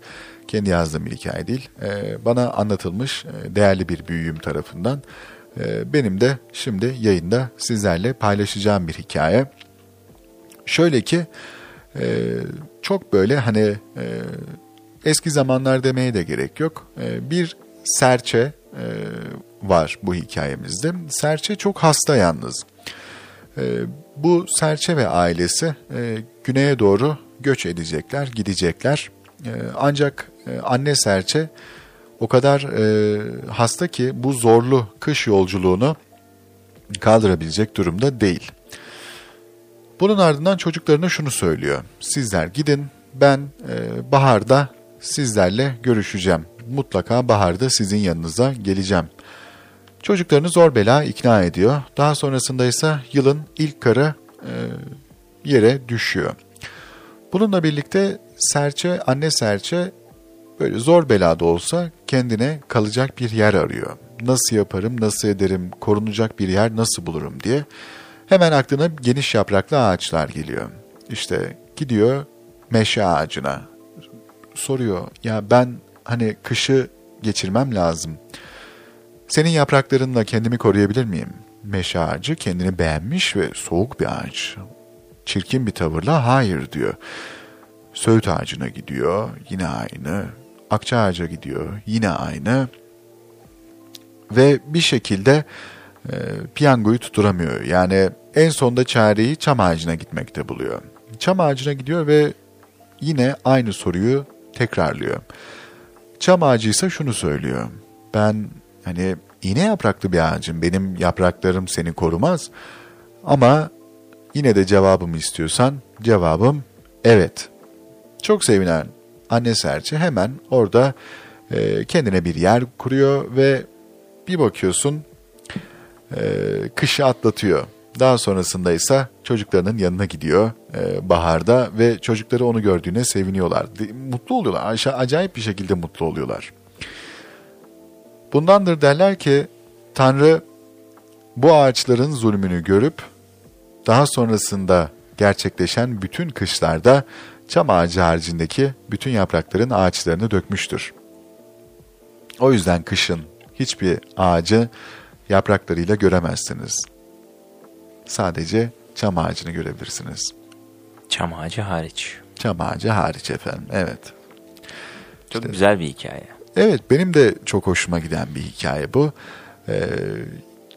kendi yazdığım bir hikaye değil. E, bana anlatılmış değerli bir büyüğüm tarafından. Benim de şimdi yayında sizlerle paylaşacağım bir hikaye. Şöyle ki çok böyle hani eski zamanlar demeye de gerek yok. Bir serçe var bu hikayemizde. Serçe çok hasta yalnız. Bu serçe ve ailesi e, güneye doğru göç edecekler, gidecekler. E, ancak e, anne serçe o kadar e, hasta ki bu zorlu kış yolculuğunu kaldırabilecek durumda değil. Bunun ardından çocuklarına şunu söylüyor. Sizler gidin ben baharda sizlerle görüşeceğim. Mutlaka baharda sizin yanınıza geleceğim. Çocuklarını zor bela ikna ediyor. Daha sonrasında ise yılın ilk karı e, yere düşüyor. Bununla birlikte Serçe, anne Serçe böyle zor belada olsa kendine kalacak bir yer arıyor. Nasıl yaparım, nasıl ederim, korunacak bir yer nasıl bulurum diye. Hemen aklına geniş yapraklı ağaçlar geliyor. İşte gidiyor meşe ağacına. Soruyor ya ben hani kışı geçirmem lazım. Senin yapraklarınla kendimi koruyabilir miyim? Meşe ağacı kendini beğenmiş ve soğuk bir ağaç. Çirkin bir tavırla hayır diyor. Söğüt ağacına gidiyor, yine aynı. Akça ağaca gidiyor, yine aynı. Ve bir şekilde e, piyangoyu tutturamıyor. Yani en sonda çareyi çam ağacına gitmekte buluyor. Çam ağacına gidiyor ve yine aynı soruyu tekrarlıyor. Çam ağacı ise şunu söylüyor. Ben hani iğne yapraklı bir ağacım. Benim yapraklarım seni korumaz. Ama yine de cevabımı istiyorsan cevabım evet. Çok sevinen anne serçe hemen orada e, kendine bir yer kuruyor ve bir bakıyorsun e, kışı atlatıyor. Daha sonrasında ise çocuklarının yanına gidiyor e, baharda ve çocukları onu gördüğüne seviniyorlar. Mutlu oluyorlar. Acayip bir şekilde mutlu oluyorlar. Bundandır derler ki Tanrı bu ağaçların zulmünü görüp daha sonrasında gerçekleşen bütün kışlarda çam ağacı haricindeki bütün yaprakların ağaçlarını dökmüştür. O yüzden kışın hiçbir ağacı yapraklarıyla göremezsiniz. Sadece çam ağacını görebilirsiniz. Çam ağacı hariç. Çam ağacı hariç efendim, evet. Çok işte, güzel bir hikaye. Evet, benim de çok hoşuma giden bir hikaye bu. Ee,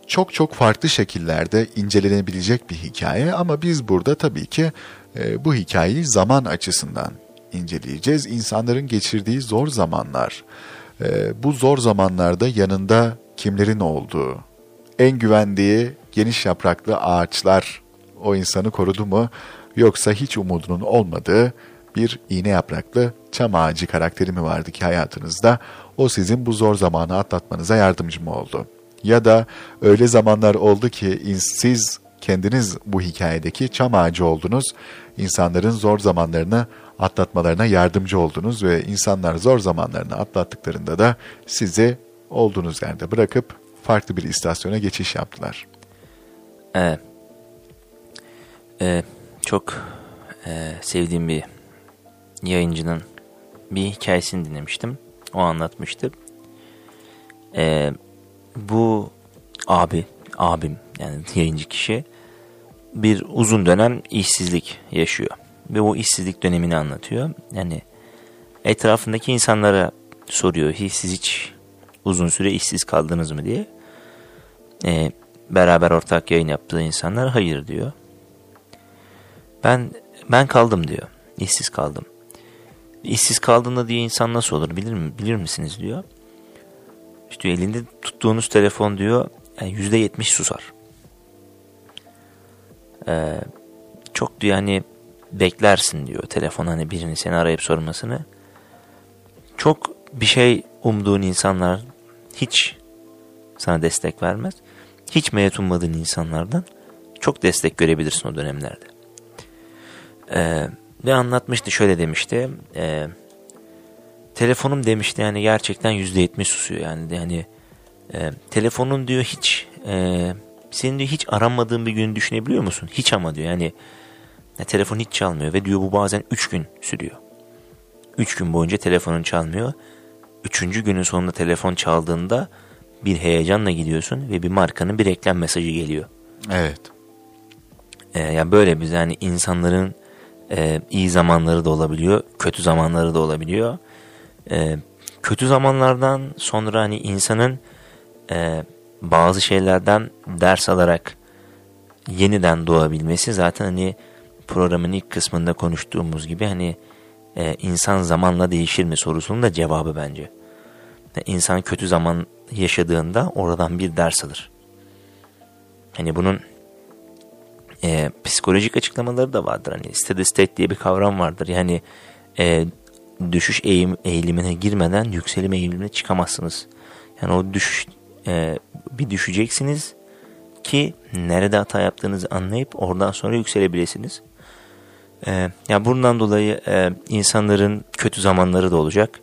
çok çok farklı şekillerde incelenebilecek bir hikaye ama biz burada tabii ki e, bu hikayeyi zaman açısından inceleyeceğiz. İnsanların geçirdiği zor zamanlar, e, bu zor zamanlarda yanında kimlerin olduğu, en güvendiği geniş yapraklı ağaçlar o insanı korudu mu yoksa hiç umudunun olmadığı bir iğne yapraklı çam ağacı karakteri mi vardı ki hayatınızda o sizin bu zor zamanı atlatmanıza yardımcı mı oldu? Ya da öyle zamanlar oldu ki siz kendiniz bu hikayedeki çam ağacı oldunuz, insanların zor zamanlarını atlatmalarına yardımcı oldunuz ve insanlar zor zamanlarını atlattıklarında da sizi olduğunuz yerde bırakıp farklı bir istasyona geçiş yaptılar. Ee, çok e, sevdiğim bir yayıncının bir hikayesini dinlemiştim. O anlatmıştı. Ee, bu abi, abim yani yayıncı kişi bir uzun dönem işsizlik yaşıyor. Ve o işsizlik dönemini anlatıyor. Yani etrafındaki insanlara soruyor. Siz hiç uzun süre işsiz kaldınız mı diye. Ee, beraber ortak yayın yaptığı insanlar hayır diyor. Ben ben kaldım diyor. İşsiz kaldım. İşsiz kaldığında diye insan nasıl olur bilir mi bilir misiniz diyor. İşte elinde tuttuğunuz telefon diyor yani yüzde yetmiş susar. Ee, çok diyor hani beklersin diyor telefon hani birini seni arayıp sormasını. Çok bir şey umduğun insanlar hiç sana destek vermez. Hiç meyet ummadığın insanlardan çok destek görebilirsin o dönemlerde. Ee, ve anlatmıştı şöyle demişti. E, telefonum demişti yani gerçekten yüzde yetmiş susuyor yani yani e, telefonun diyor hiç e, senin diyor hiç aranmadığın bir gün düşünebiliyor musun? Hiç ama diyor yani ya, telefon hiç çalmıyor ve diyor bu bazen üç gün sürüyor. Üç gün boyunca telefonun çalmıyor. Üçüncü günün sonunda telefon çaldığında bir heyecanla gidiyorsun ve bir markanın bir reklam mesajı geliyor. Evet. Ee, yani böyle biz yani insanların e, iyi zamanları da olabiliyor, kötü zamanları da olabiliyor. E, kötü zamanlardan sonra hani insanın e, bazı şeylerden ders alarak yeniden doğabilmesi zaten hani programın ilk kısmında konuştuğumuz gibi hani e, insan zamanla değişir mi sorusunun da cevabı bence. insan kötü zaman yaşadığında oradan bir ders alır. Hani bunun e, psikolojik açıklamaları da vardır. Hani steady state diye bir kavram vardır. Yani e, düşüş eğim, eğilimine girmeden yükselim eğilimine çıkamazsınız. Yani o düşüş e, bir düşeceksiniz ki nerede hata yaptığınızı anlayıp oradan sonra yükselebilirsiniz. E, ya bundan dolayı e, insanların kötü zamanları da olacak,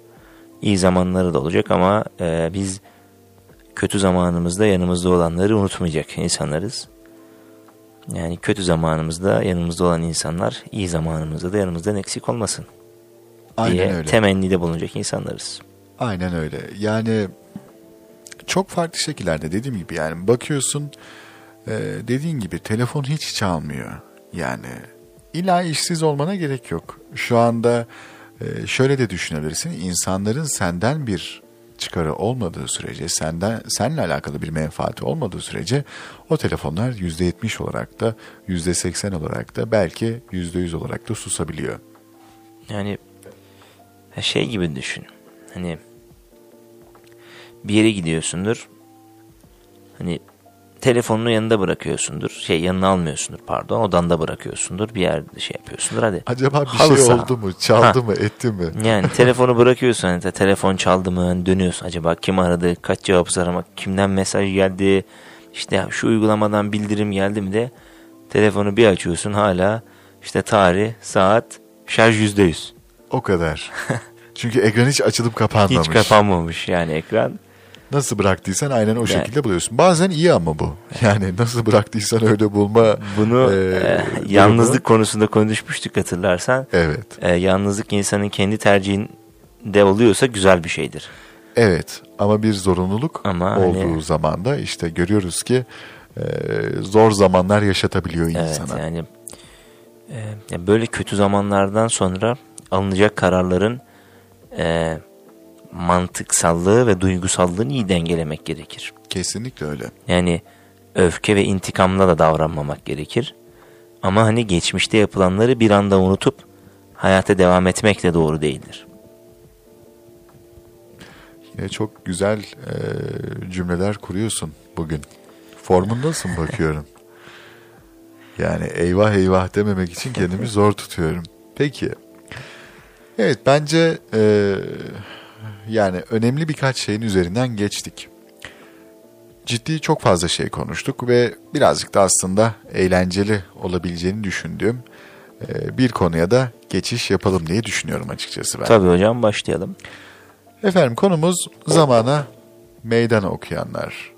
iyi zamanları da olacak ama e, biz kötü zamanımızda yanımızda olanları unutmayacak insanlarız. Yani kötü zamanımızda yanımızda olan insanlar iyi zamanımızda da yanımızdan eksik olmasın Aynen diye öyle. temennide bulunacak insanlarız. Aynen öyle. Yani çok farklı şekillerde dediğim gibi yani bakıyorsun e, dediğin gibi telefon hiç çalmıyor. Yani illa işsiz olmana gerek yok. Şu anda e, şöyle de düşünebilirsin. İnsanların senden bir çıkarı olmadığı sürece, senden seninle alakalı bir menfaati olmadığı sürece o telefonlar %70 olarak da %80 olarak da belki %100 olarak da susabiliyor. Yani şey gibi düşün. Hani bir yere gidiyorsundur. Hani telefonunu yanında bırakıyorsundur. Şey yanına almıyorsundur pardon. Odanda bırakıyorsundur. Bir yerde şey yapıyorsundur. Hadi. Acaba bir Halı şey saha. oldu mu, çaldı Ha. mı, etti mi? Yani telefonu bırakıyorsun. Hani te- telefon çaldı mı? hani dönüyorsun. Acaba kim aradı? Kaç cevap aramak? Kimden mesaj geldi? İşte şu uygulamadan bildirim geldi mi de telefonu bir açıyorsun hala işte tarih, saat, şarj yüzde yüz. O kadar. Çünkü ekran hiç açılıp kapanmamış. Hiç kapanmamış yani ekran. Nasıl bıraktıysan aynen o şekilde buluyorsun. Bazen iyi ama bu. Yani nasıl bıraktıysan öyle bulma. Bunu e, e, yalnızlık konusunda konuşmuştuk hatırlarsan. Evet. E, yalnızlık insanın kendi tercihinde oluyorsa güzel bir şeydir. Evet ama bir zorunluluk Ama olduğu hani- zaman da işte görüyoruz ki e, zor zamanlar yaşatabiliyor insana. Evet yani e, böyle kötü zamanlardan sonra alınacak kararların e, mantıksallığı ve duygusallığını iyi dengelemek gerekir. Kesinlikle öyle. Yani öfke ve intikamla da davranmamak gerekir. Ama hani geçmişte yapılanları bir anda unutup hayata devam etmek de doğru değildir. Yine çok güzel e, cümleler kuruyorsun bugün. Formundasın bakıyorum. Yani eyvah eyvah dememek için kendimi zor tutuyorum. Peki. Evet bence e, yani önemli birkaç şeyin üzerinden geçtik. Ciddi çok fazla şey konuştuk ve birazcık da aslında eğlenceli olabileceğini düşündüğüm e, bir konuya da geçiş yapalım diye düşünüyorum açıkçası ben. Tabii hocam başlayalım. Efendim konumuz zamana meydan okuyanlar.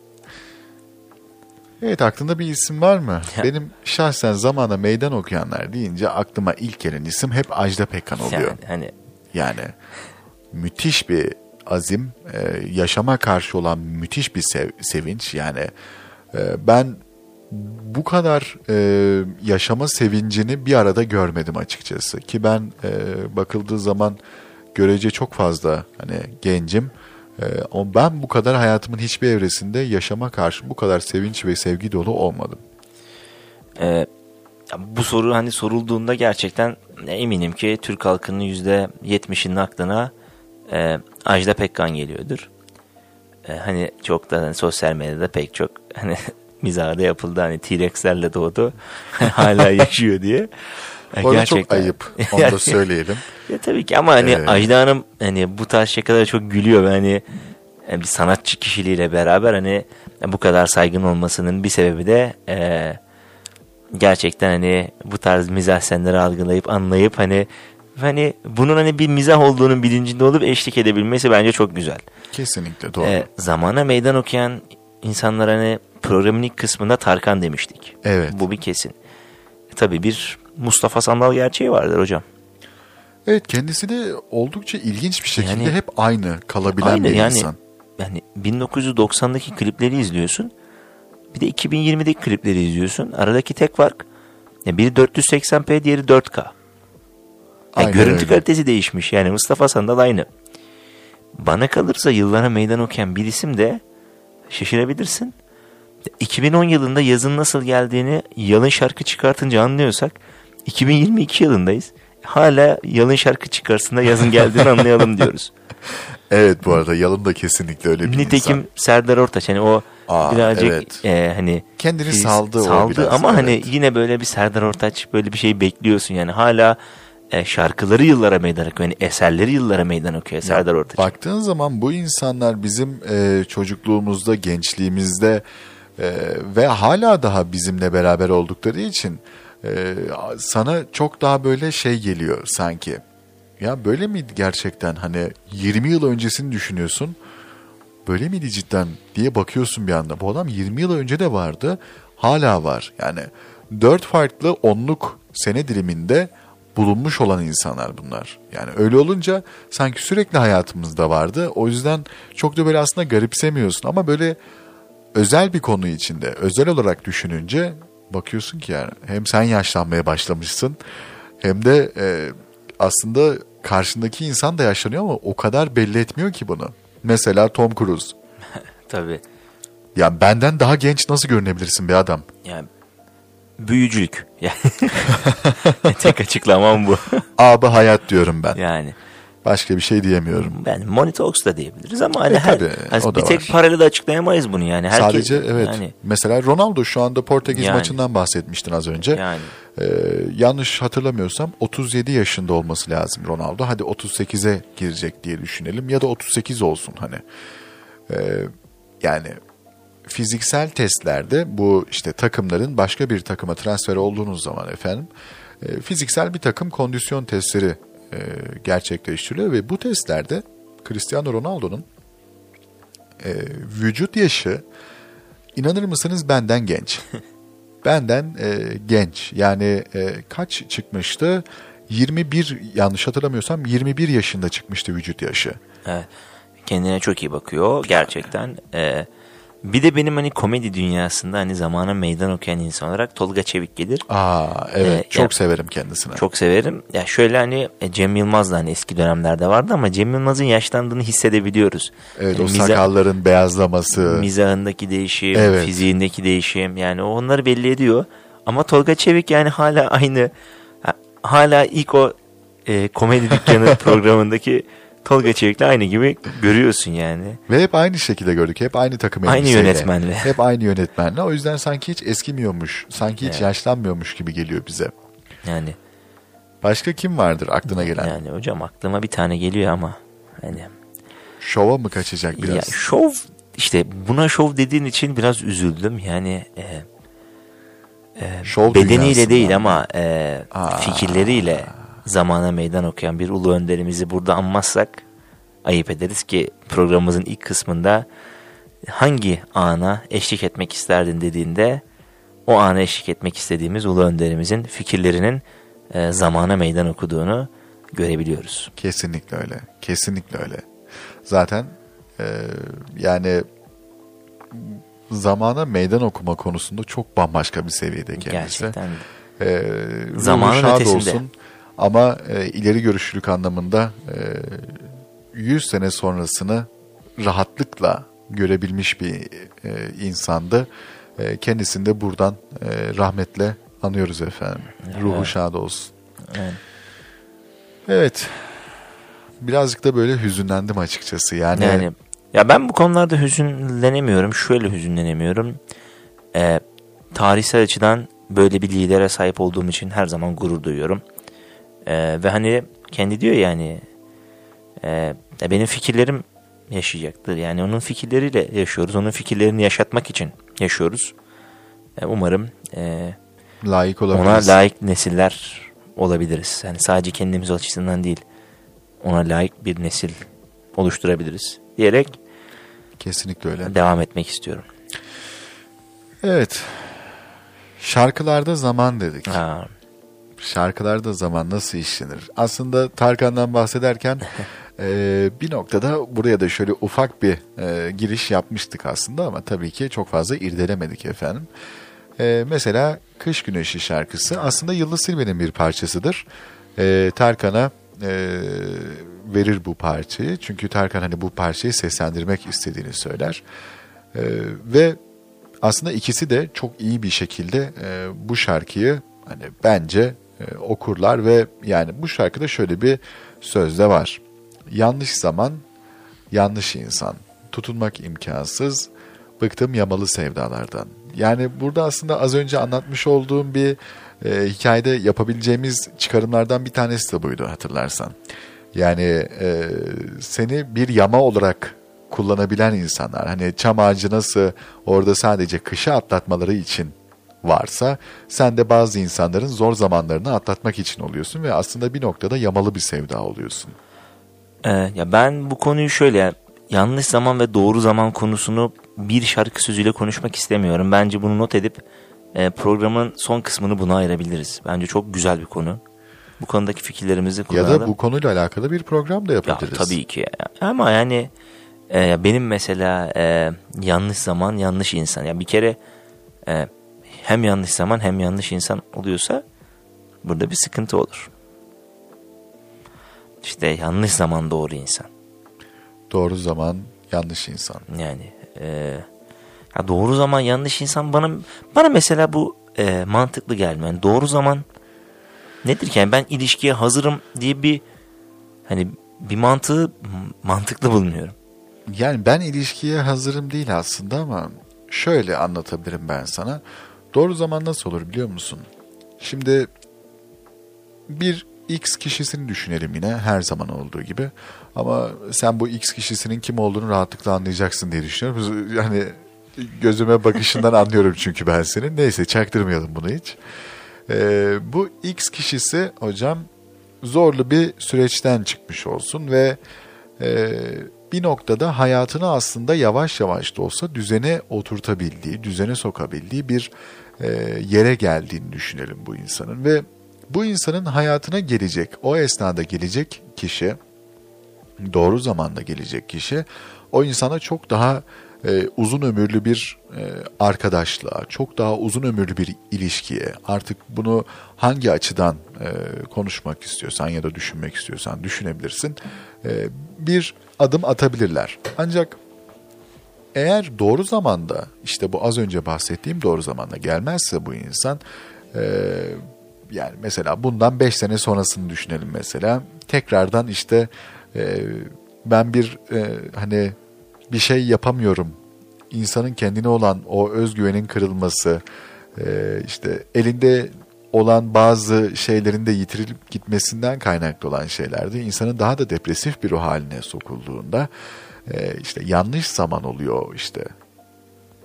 Evet aklında bir isim var mı? Benim şahsen zamana meydan okuyanlar deyince aklıma ilk gelen isim hep Ajda Pekkan oluyor. Yani hani Yani müthiş bir azim, e, yaşama karşı olan müthiş bir sev- sevinç. Yani e, ben bu kadar e, yaşama sevincini bir arada görmedim açıkçası. Ki ben e, bakıldığı zaman görece çok fazla hani gencim. E, ama ben bu kadar hayatımın hiçbir evresinde yaşama karşı bu kadar sevinç ve sevgi dolu olmadım. e, bu soru hani sorulduğunda gerçekten eminim ki Türk halkının yüzde yetmişinin aklına e, Ajda Pekkan geliyordur. E, hani çok da hani sosyal medyada pek çok hani mizahda yapıldı hani T-Rex'lerle doğdu hala yaşıyor diye. E, Orada çok ayıp. Onu da söyleyelim. Ya tabii ki ama hani Evet. Ajda Hanım hani bu tarz şakalara çok gülüyor hani yani bir sanatçı kişiliğiyle beraber hani bu kadar saygın olmasının bir sebebi de e, gerçekten hani bu tarz mizah senleri algılayıp anlayıp hani hani bunun hani bir mizah olduğunun bilincinde olup eşlik edebilmesi bence çok güzel. Kesinlikle doğru. E, zamana meydan okuyan insanlar hani programın ilk kısmında Tarkan demiştik. Evet. Bu bir kesin. E, tabii bir Mustafa Sandal gerçeği vardır hocam. Evet kendisi de oldukça ilginç bir şekilde Yani- hep aynı kalabilen Aynı bir yani insan. yani 1990'daki klipleri izliyorsun. Bir de 2020'deki klipleri izliyorsun. Aradaki tek fark ya biri 480p diğeri 4K. Ya Aynen görüntü öyle. kalitesi değişmiş. Yani Mustafa Sandal aynı. Bana kalırsa yıllara meydan okuyan bir isim de şaşırabilirsin. 2010 yılında yazın nasıl geldiğini yalın şarkı çıkartınca anlıyorsak 2022 yılındayız. Hala yalın şarkı çıkarsın da yazın geldiğini anlayalım diyoruz. Evet bu arada Yalın da kesinlikle öyle bir Nitekim insan. Serdar Ortaç hani o Aa, birazcık evet. e, hani Kendini fiz- saldı o saldı biraz, ama hani evet. yine böyle bir Serdar Ortaç böyle bir şey bekliyorsun yani hala e, şarkıları yıllara meydan okuyor. Yani eserleri yıllara meydan okuyor Serdar Ortaç. Baktığın zaman bu insanlar bizim e, çocukluğumuzda, gençliğimizde e, ve hala daha bizimle beraber oldukları için e, sana çok daha böyle şey geliyor sanki. Ya böyle miydi gerçekten hani 20 yıl öncesini düşünüyorsun. Böyle miydi cidden diye bakıyorsun bir anda. Bu adam 20 yıl önce de vardı. Hala var. Yani dört farklı onluk sene diliminde bulunmuş olan insanlar bunlar. Yani öyle olunca sanki sürekli hayatımızda vardı. O yüzden çok da böyle aslında garipsemiyorsun ama böyle özel bir konu içinde özel olarak düşününce bakıyorsun ki yani hem sen yaşlanmaya başlamışsın hem de e, aslında karşındaki insan da yaşlanıyor ama o kadar belli etmiyor ki bunu. Mesela Tom Cruise. Tabii. Ya benden daha genç nasıl görünebilirsin be adam? Yani büyücülük. Yani tek açıklamam bu. Abi hayat diyorum ben. yani Başka bir şey diyemiyorum. ben Money Talks da diyebiliriz ama hani E, her, tabii, hani bir tek var. parayla da açıklayamayız bunu yani. Herkes, Sadece evet. Yani, Mesela Ronaldo şu anda Portekiz Yani. maçından bahsetmiştin az önce. yani Ee, yanlış hatırlamıyorsam 37 yaşında olması lazım Ronaldo. Hadi 38'e girecek diye düşünelim ya da 38 olsun hani. Ee, yani fiziksel testlerde bu işte takımların başka bir takıma transfer olduğunuz zaman efendim e, fiziksel bir takım kondisyon testleri e, gerçekleştiriliyor ve bu testlerde Cristiano Ronaldo'nun e, vücut yaşı inanır mısınız benden genç. benden e, genç. Yani e, kaç çıkmıştı? 21 yanlış hatırlamıyorsam 21 yaşında çıkmıştı vücut yaşı. Evet. Kendine çok iyi bakıyor gerçekten. Ee, bir de benim hani komedi dünyasında hani zamana meydan okuyan insan olarak Tolga Çevik gelir. Aa evet Ee, çok ya- severim kendisini. Çok severim. Ya şöyle hani e, Cem Yılmaz da hani eski dönemlerde vardı ama Cem Yılmaz'ın yaşlandığını hissedebiliyoruz. Evet Yani o miza- sakalların beyazlaması. mizahındaki değişim, Evet. fiziğindeki değişim yani onları belli ediyor. Ama Tolga Çevik yani hala aynı ha- hala ilk o e, komedi dükkanı programındaki Tolga Çevik'le aynı gibi görüyorsun yani. Ve hep aynı şekilde gördük. Hep aynı takım Aynı elbiseyle. yönetmenle. Hep aynı yönetmenle. O yüzden sanki hiç eskimiyormuş. Sanki hiç Evet. yaşlanmıyormuş gibi geliyor bize. Yani Başka kim vardır aklına gelen? yani hocam aklıma bir tane geliyor ama hani Şova mı kaçacak biraz? ya şov işte buna şov dediğin için biraz üzüldüm. Yani e, e, Şov bedeniyle değil ama e, Aa. fikirleriyle zamana meydan okuyan bir ulu önderimizi burada anmazsak ayıp ederiz ki programımızın ilk kısmında hangi ana eşlik etmek isterdin dediğinde o ana eşlik etmek istediğimiz ulu önderimizin fikirlerinin e, zamana meydan okuduğunu görebiliyoruz. Kesinlikle öyle. Kesinlikle öyle. Zaten e, yani zamana meydan okuma konusunda çok bambaşka bir seviyede kendisi. Gerçekten. E, Zamanın ötesinde. olsun ama e, ileri görüşlülük anlamında e, 100 sene sonrasını rahatlıkla görebilmiş bir e, insandı. E, kendisini de buradan e, rahmetle anıyoruz efendim. Ruhu Evet. şad olsun. Evet. Evet. Birazcık da böyle hüzünlendim açıkçası. Yani, Yani ya ben bu konularda hüzünlenemiyorum. Şöyle hüzünlenemiyorum. Ee, tarihsel açıdan böyle bir lidere sahip olduğum için her zaman gurur duyuyorum. Ee, ve hani kendi diyor yani e, ya benim fikirlerim yaşayacaktır. Yani onun fikirleriyle yaşıyoruz. Onun fikirlerini yaşatmak için yaşıyoruz. E, umarım e, layık ona olabiliriz. layık nesiller olabiliriz. Yani sadece kendimiz açısından değil. Ona layık bir nesil oluşturabiliriz diyerek Kesinlikle öyle. devam etmek istiyorum. Evet. Şarkılarda zaman dedik. Ha, Şarkılarda zaman nasıl işlenir? Aslında Tarkan'dan bahsederken e, bir noktada buraya da şöyle ufak bir e, giriş yapmıştık aslında ama tabii ki çok fazla irdelemedik efendim. E, mesela Kış Güneşi şarkısı aslında Yıldız Silve'nin bir parçasıdır. E, Tarkan'a e, verir bu parçayı. Çünkü Tarkan hani bu parçayı seslendirmek istediğini söyler. E, ve aslında ikisi de çok iyi bir şekilde e, bu şarkıyı hani bence e, okurlar ve yani bu şarkıda şöyle bir sözde var. Yanlış zaman yanlış insan, tutunmak imkansız, bıktım yamalı sevdalardan. Yani burada aslında az önce anlatmış olduğum bir e, hikayede yapabileceğimiz çıkarımlardan bir tanesi de buydu hatırlarsan. Yani e, seni bir yama olarak kullanabilen insanlar. Hani çam ağacı nasıl orada sadece kışı atlatmaları için varsa sen de bazı insanların zor zamanlarını atlatmak için oluyorsun ve aslında bir noktada yamalı bir sevda oluyorsun. Ee, ya ben bu konuyu şöyle yani yanlış zaman ve doğru zaman konusunu bir şarkı sözüyle konuşmak istemiyorum. Bence bunu not edip e, programın son kısmını buna ayırabiliriz. Bence çok güzel bir konu. Bu konudaki fikirlerimizi Ya kullanalım. da bu konuyla alakalı bir program da Ya yapabiliriz. tabii ki. Ama yani e, benim mesela e, yanlış zaman yanlış insan. Ya bir kere e, hem yanlış zaman hem yanlış insan oluyorsa burada bir sıkıntı olur. İşte yanlış zaman doğru insan. Doğru zaman yanlış insan. Yani e, ya doğru zaman yanlış insan bana bana mesela bu e, mantıklı gelmiyor. Yani doğru zaman nedir ki? Yani ben ilişkiye hazırım diye bir hani bir mantığı mantıklı bulmuyorum. Yani ben ilişkiye hazırım değil aslında ama şöyle anlatabilirim ben sana. Doğru zaman nasıl olur biliyor musun? Şimdi bir X kişisini düşünelim yine her zaman olduğu gibi. Ama sen bu X kişisinin kim olduğunu rahatlıkla anlayacaksın diye düşünüyorum. Yani gözüme bakışından anlıyorum çünkü ben senin. Neyse çaktırmayalım bunu hiç. Ee, bu X kişisi hocam zorlu bir süreçten çıkmış olsun ve e, bir noktada hayatını aslında yavaş yavaş da olsa düzene oturtabildiği, düzene sokabildiği bir e, yere geldiğini düşünelim bu insanın. Ve bu insanın hayatına gelecek, o esnada gelecek kişi, doğru zamanda gelecek kişi, o insana çok daha e, uzun ömürlü bir e, arkadaşlığa, çok daha uzun ömürlü bir ilişkiye, artık bunu hangi açıdan e, konuşmak istiyorsan ya da düşünmek istiyorsan düşünebilirsin, e, bir adım atabilirler. Ancak eğer doğru zamanda, işte bu az önce bahsettiğim doğru zamanda gelmezse bu insan, e, yani mesela bundan 5 sene sonrasını düşünelim mesela, tekrardan işte e, ben bir e, hani bir şey yapamıyorum. İnsanın kendine olan o özgüvenin kırılması, e, işte elinde olan bazı şeylerin de yitirilip gitmesinden kaynaklı olan şeylerde insanın daha da depresif bir ruh haline sokulduğunda e, işte yanlış zaman oluyor işte.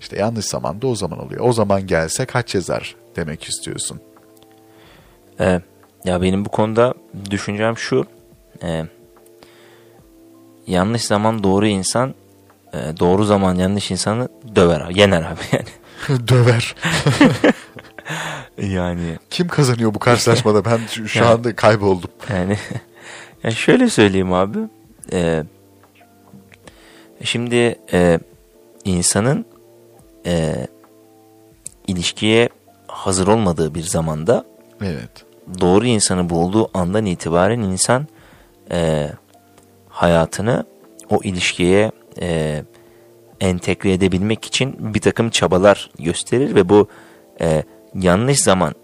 İşte yanlış zaman da o zaman oluyor. O zaman gelse kaç yazar demek istiyorsun. E, ya benim bu konuda düşüncem şu. E, yanlış zaman doğru insan e, doğru zaman yanlış insanı döver abi. Yener abi yani. Döver. yani Kim kazanıyor bu karşılaşmada? Ben şu, şu Yani- anda kayboldum. Yani, yani şöyle söyleyeyim abi. Ee, şimdi e, insanın e, ilişkiye hazır olmadığı bir zamanda Evet. doğru insanı bulduğu andan itibaren insan e, hayatını o ilişkiye e, entegre edebilmek için bir takım çabalar gösterir ve bu e, yanlış zaman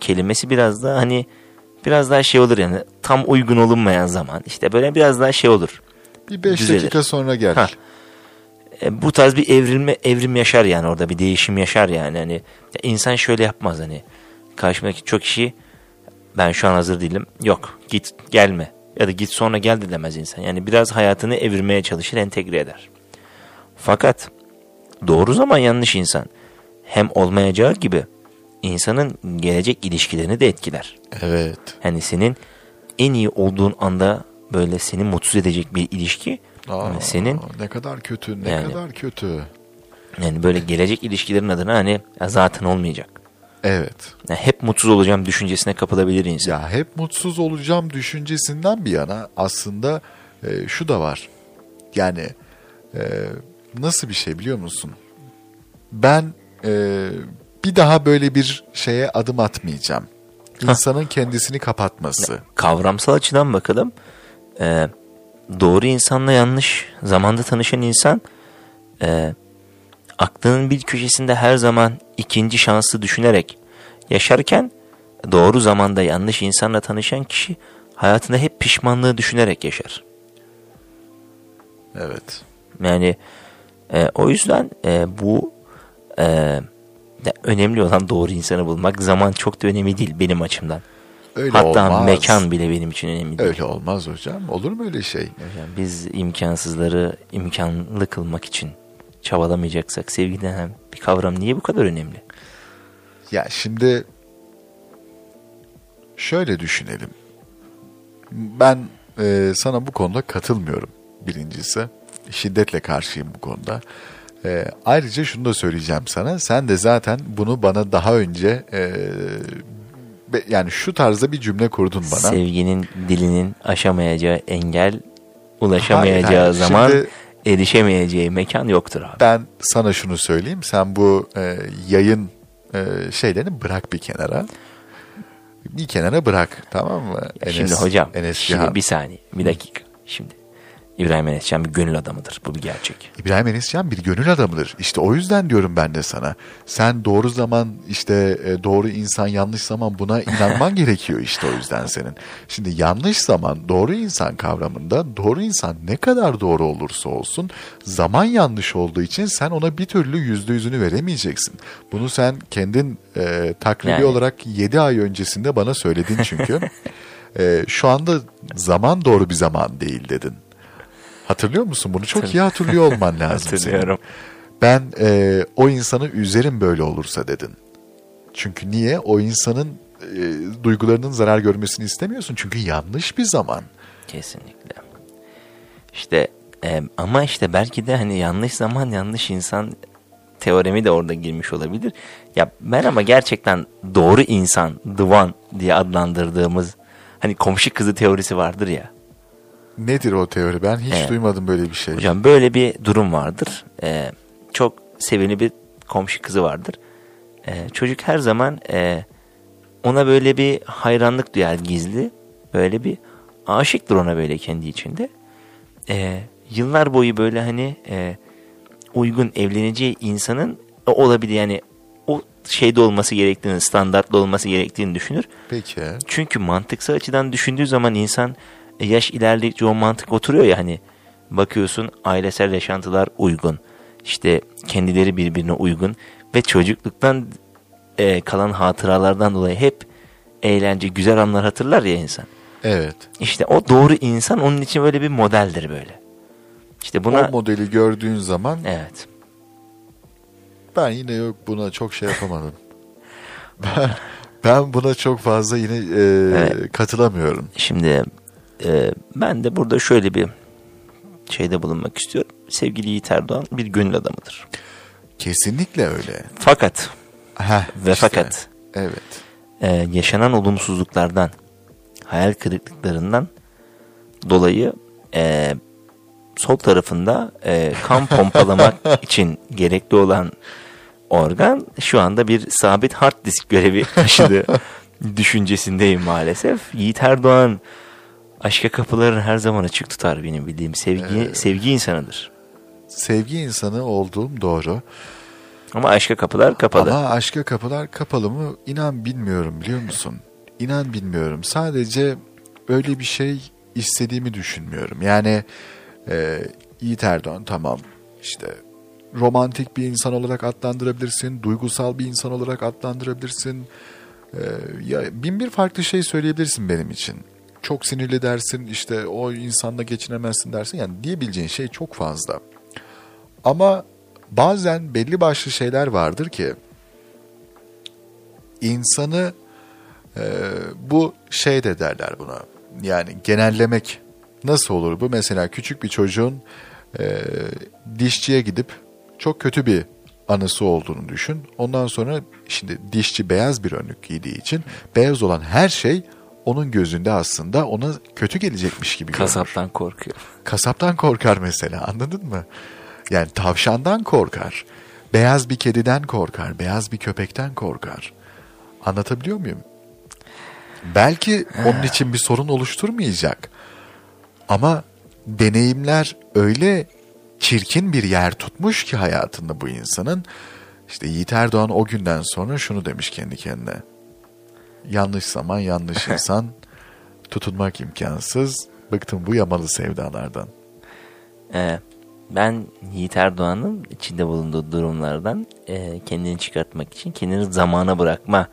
kelimesi biraz da hani biraz daha şey olur yani tam uygun olunmayan zaman işte böyle biraz daha şey olur. Bir 5 Düzelir. dakika sonra gel. Ha. E, bu tarz bir evrilme evrim yaşar yani orada bir değişim yaşar yani hani ya insan şöyle yapmaz hani karşımdaki çok kişi ben şu an hazır değilim yok git gelme ya da git sonra gel de demez insan yani biraz hayatını evirmeye çalışır entegre eder. Fakat doğru zaman yanlış insan hem olmayacağı gibi insanın gelecek ilişkilerini de etkiler. Evet. Yani senin en iyi olduğun anda böyle seni mutsuz edecek bir ilişki Aa, senin ne kadar kötü, ne Yani- kadar kötü. yani böyle gelecek ilişkilerin adına hani zaten olmayacak. Evet. Yani hep mutsuz olacağım düşüncesine kapılabilir insan. Ya hep mutsuz olacağım düşüncesinden bir yana aslında e, şu da var. Yani e, nasıl bir şey biliyor musun? Ben e, bir daha böyle bir şeye adım atmayacağım. İnsanın kendisini kapatması. Kavramsal açıdan bakalım. Ee, doğru insanla yanlış zamanda tanışan insan e, aklının bir köşesinde her zaman ikinci şansı düşünerek yaşarken doğru zamanda yanlış insanla tanışan kişi hayatında hep pişmanlığı düşünerek yaşar. Evet. Yani e, o yüzden e, bu e, de önemli olan doğru insanı bulmak. Zaman çok da önemli değil benim açımdan. Öyle Hatta olmaz. mekan bile benim için önemli değil. Öyle olmaz hocam. Olur mu öyle şey? Hocam biz imkansızları imkanlı kılmak için çabalamayacaksak sevgi denen bir kavram niye bu kadar önemli? Ya şimdi şöyle düşünelim. Ben e, sana bu konuda katılmıyorum birincisi. Şiddetle karşıyım bu konuda. E, ayrıca şunu da söyleyeceğim sana. Sen de zaten bunu bana daha önce e, be- yani şu tarzda bir cümle kurdun bana. Sevginin dilinin aşamayacağı engel, ulaşamayacağı Hayır, hayır. zaman Şimdi- erişemeyeceği mekan yoktur abi. Ben sana şunu söyleyeyim. Sen bu e, yayın e, şeylerini bırak bir kenara. Bir kenara bırak tamam mı? şimdi hocam, Enes şimdi Cihan. bir saniye, bir dakika. Şimdi İbrahim Enescan bir gönül adamıdır. Bu bir gerçek. İbrahim Enescan bir gönül adamıdır. İşte o yüzden diyorum ben de sana. Sen doğru zaman işte e, doğru insan yanlış zaman buna inanman gerekiyor işte o yüzden senin. Şimdi yanlış zaman doğru insan kavramında doğru insan ne kadar doğru olursa olsun zaman yanlış olduğu için sen ona bir türlü yüzde yüzünü veremeyeceksin. Bunu sen kendin e, takribi Yani. olarak 7 ay öncesinde bana söyledin çünkü. E, şu anda zaman doğru bir zaman değil dedin. Hatırlıyor musun bunu? Çok iyi hatırlıyor olman lazım senin. Hatırlıyorum. Ben e, o insanı üzerim böyle olursa dedin. Çünkü niye? O insanın e, duygularının zarar görmesini istemiyorsun. Çünkü yanlış bir zaman. Kesinlikle. İşte e, ama işte belki de hani yanlış zaman yanlış insan teoremi de orada girmiş olabilir. Ya ben ama gerçekten doğru insan, the one diye adlandırdığımız hani komşu kızı teorisi vardır ya. Nedir o teori? Ben hiç Evet. duymadım böyle bir şey. Hocam böyle bir durum vardır. Ee, çok sevimli bir komşu kızı vardır. Ee, çocuk her zaman e, ona böyle bir hayranlık duyar gizli. Böyle bir aşıktır ona böyle kendi içinde. Ee, yıllar boyu böyle hani e, uygun evleneceği insanın o olabilir yani o şeyde olması gerektiğini, standartlı olması gerektiğini düşünür. Peki. Çünkü mantıksal açıdan düşündüğü zaman insan e, yaş ilerledikçe o mantık oturuyor ya hani bakıyorsun ailesel yaşantılar uygun. işte kendileri birbirine uygun ve çocukluktan e, kalan hatıralardan dolayı hep eğlence, güzel anlar hatırlar ya insan. Evet. İşte o doğru insan onun için böyle bir modeldir böyle. İşte buna O modeli gördüğün zaman evet. ben yine yok buna çok şey yapamadım. ben, ben buna çok fazla yine e, Evet. katılamıyorum. Şimdi e, ben de burada şöyle bir şeyde bulunmak istiyorum. Sevgili Yiğit Erdoğan bir gönül adamıdır. Kesinlikle öyle. Fakat Heh, ve işte. fakat Evet. e, yaşanan olumsuzluklardan, hayal kırıklıklarından dolayı e, sol tarafında e, kan pompalamak için gerekli olan organ şu anda bir sabit hard disk görevi taşıdığı düşüncesindeyim maalesef. Yiğit Erdoğan aşka kapılarını her zaman açık tutar benim bildiğim sevgi sevgi insanıdır. Sevgi insanı olduğum doğru. Ama aşka kapılar kapalı. Ama aşka kapılar kapalı mı inan bilmiyorum biliyor musun? İnan bilmiyorum. Sadece öyle bir şey istediğimi düşünmüyorum. Yani e, Yiğit Erdoğan tamam işte romantik bir insan olarak adlandırabilirsin, duygusal bir insan olarak adlandırabilirsin. E, ya bin bir farklı şey söyleyebilirsin benim için. Çok sinirli dersin, işte o insanla geçinemezsin dersin. Yani diyebileceğin şey çok fazla. Ama bazen belli başlı şeyler vardır ki insanı e, bu şey de derler buna. Yani genellemek nasıl olur bu? Mesela küçük bir çocuğun e, dişçiye gidip çok kötü bir anısı olduğunu düşün. Ondan sonra şimdi dişçi beyaz bir önlük giydiği için beyaz olan her şey onun gözünde aslında ona kötü gelecekmiş gibi görünür. Kasaptan korkuyor. Kasaptan korkar mesela anladın mı? Yani tavşandan korkar. Beyaz bir kediden korkar. Beyaz bir köpekten korkar. Anlatabiliyor muyum? Belki onun için bir sorun oluşturmayacak. Ama deneyimler öyle çirkin bir yer tutmuş ki hayatında bu insanın. İşte Yiğit Erdoğan o günden sonra şunu demiş kendi kendine. Yanlış zaman yanlış insan tutunmak imkansız. Bıktım bu yamalı sevdalardan. Ee, ben Yiğit Erdoğan'ın içinde bulunduğu durumlardan e, kendini çıkartmak için kendini zamana bırakma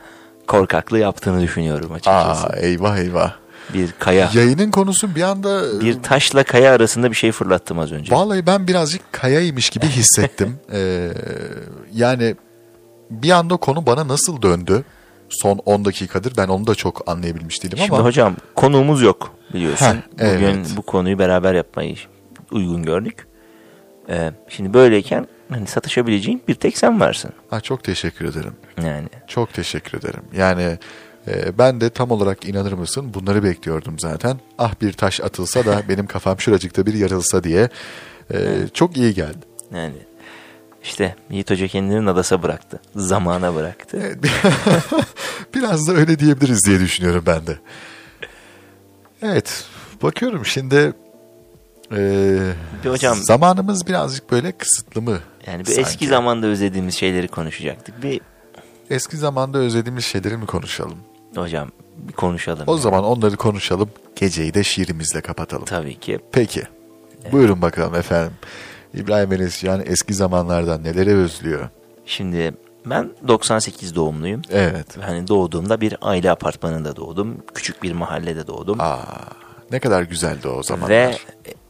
korkaklığı yaptığını düşünüyorum açıkçası. Aa eyvah eyvah. Bir kaya, Yayının konusu bir anda bir taşla kaya arasında bir şey fırlattım az önce. Vallahi ben birazcık kayaymış gibi hissettim. Ee, yani bir anda konu bana nasıl döndü? Son 10 dakikadır ben onu da çok anlayabilmiş değilim Şimdi ama hocam konuğumuz yok biliyorsun. Heh, Bugün evet. bu konuyu beraber yapmayı uygun gördük. Ee, şimdi böyleyken hani satışabileceğin bir tek sen varsın. Ha, çok teşekkür ederim. Yani Çok teşekkür ederim. Yani e, ben de tam olarak inanır mısın bunları bekliyordum zaten. Ah bir taş atılsa da benim kafam şuracıkta bir yarılsa diye. E, çok iyi geldi. yani işte Yiğit Hoca kendini nadasa bıraktı. Zamana bıraktı. Evet, Biraz da öyle diyebiliriz diye düşünüyorum ben de. Evet, bakıyorum şimdi e, Bir hocam- zamanımız birazcık böyle kısıtlı mı? Yani bir sanki? eski zamanda özlediğimiz şeyleri konuşacaktık. Bir Eski zamanda özlediğimiz şeyleri mi konuşalım? hocam bir konuşalım. O zaman onları konuşalım, geceyi de şiirimizle kapatalım. Tabii ki. Peki, buyurun bakalım efendim. İbrahim Enesyan eski zamanlardan neleri özlüyor? Şimdi ben 98 doğumluyum. Evet. Hani doğduğumda bir aile apartmanında doğdum. Küçük bir mahallede doğdum. Aa, ne kadar güzeldi o zamanlar. Ve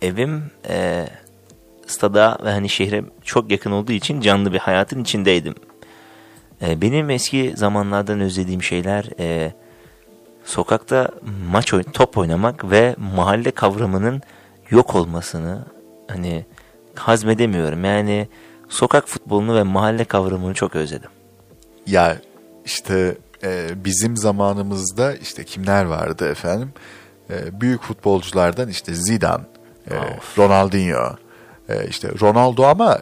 evim e, stada ve hani şehre çok yakın olduğu için canlı bir hayatın içindeydim. E, benim eski zamanlardan özlediğim şeyler e, sokakta maç oyn top oynamak ve mahalle kavramının yok olmasını hani hazmedemiyorum. Yani sokak futbolunu ve mahalle kavramını çok özledim. Ya işte e, bizim zamanımızda işte kimler vardı efendim? E, büyük futbolculardan işte Zidane, e, Of. Ronaldinho, e, işte Ronaldo ama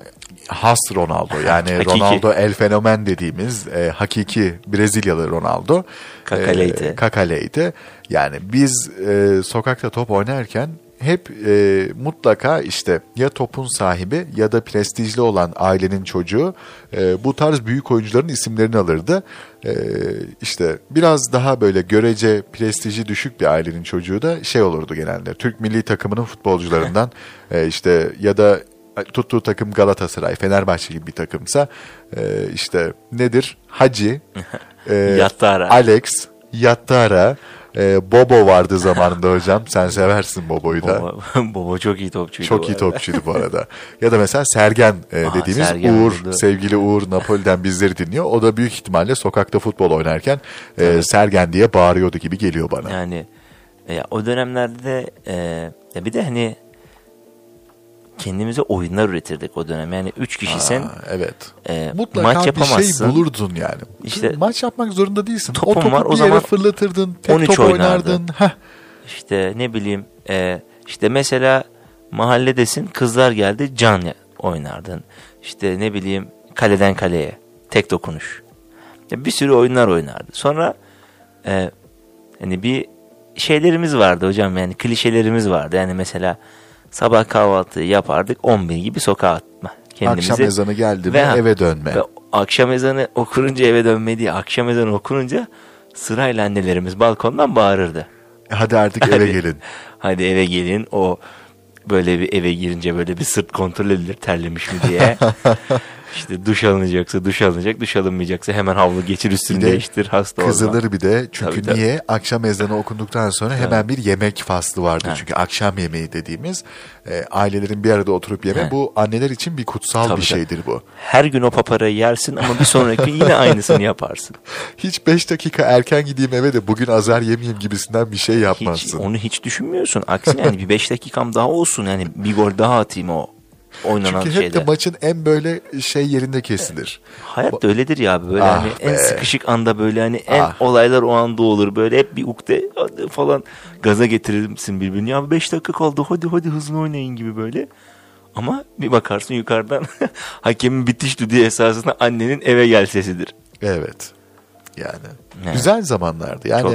has Ronaldo yani. Ronaldo el fenomen dediğimiz e, hakiki Brezilyalı Ronaldo. Kakaleydi. E, Kakaleydi. Yani biz e, sokakta top oynarken hep e, mutlaka işte ya topun sahibi ya da prestijli olan ailenin çocuğu e, bu tarz büyük oyuncuların isimlerini alırdı. E, işte biraz daha böyle görece prestiji düşük bir ailenin çocuğu da şey olurdu genelde. Türk milli takımının futbolcularından e, işte ya da tuttuğu takım Galatasaray, Fenerbahçe gibi bir takımsa e, işte nedir? Hacı, e, Yattara. Alex, Yattara, e, Bobo vardı zamanında hocam. Sen seversin Bobo'yu da. Baba, baba çok iyi topçuydu. Çok iyi topçuydu bu arada. ya da mesela Sergen e, Aa, dediğimiz Sergen Uğur, oldu. sevgili Uğur Napoli'den bizleri dinliyor. O da büyük ihtimalle sokakta futbol oynarken e, Sergen diye bağırıyordu gibi geliyor bana. Yani e, o dönemlerde de e, ya bir de hani kendimize oyunlar üretirdik o dönem. Yani üç kişisen Aa, evet. e, Mutlaka maç bir şey yapamazsın. bulurdun yani. İşte- maç yapmak zorunda değilsin. Topun o topu var, o bir yere zaman fırlatırdın, tek 13 top oynardın. oynardın. Heh. İşte ne bileyim e, işte mesela mahalledesin kızlar geldi can oynardın. İşte ne bileyim kaleden kaleye tek dokunuş. Ya bir sürü oyunlar oynardı. Sonra e, hani bir şeylerimiz vardı hocam yani klişelerimiz vardı. Yani mesela sabah kahvaltıyı yapardık 11 gibi sokağa atma. Kendimizi. Akşam ezanı geldi mi Ve- eve dönme. Ve akşam ezanı okununca eve dönme diye akşam ezanı okununca sırayla annelerimiz balkondan bağırırdı. Hadi artık eve Hadi. gelin. Hadi eve gelin o böyle bir eve girince böyle bir sırt kontrol edilir terlemiş mi diye. işte duş alınacaksa duş alınacak, duş alınmayacaksa hemen havlu geçir üstünü Bir de değiştir hasta olma. Kızılır bir de çünkü Tabii, tabii. niye? Akşam ezanı okunduktan sonra hemen bir yemek faslı vardı. Ha. Çünkü akşam yemeği dediğimiz e, ailelerin bir arada oturup yeme. Ha. Bu anneler için bir kutsal Tabii, bir şeydir bu. Her gün o paparayı yersin ama bir sonraki gün yine aynısını yaparsın. Hiç 5 dakika erken gideyim eve de bugün azar yemeyeyim gibisinden bir şey Hiç, yapmazsın. onu hiç düşünmüyorsun. Aksine yani bir 5 dakikam daha olsun yani bir gol daha atayım o oynanan Çünkü hep şeyde. de maçın en böyle şey yerinde kesilir. Hayat da öyledir ya abi. böyle Ah hani en be. sıkışık anda böyle hani en Ah. olaylar o anda olur böyle hep bir ukde falan gaza getirirsin birbirini. Ya 5 dakika kaldı hadi hadi hızlı oynayın gibi böyle. Ama bir bakarsın yukarıdan hakemin bitiş düdüğü esasında annenin eve gel sesidir. Evet. Yani Evet. güzel zamanlardı. Yani Çok.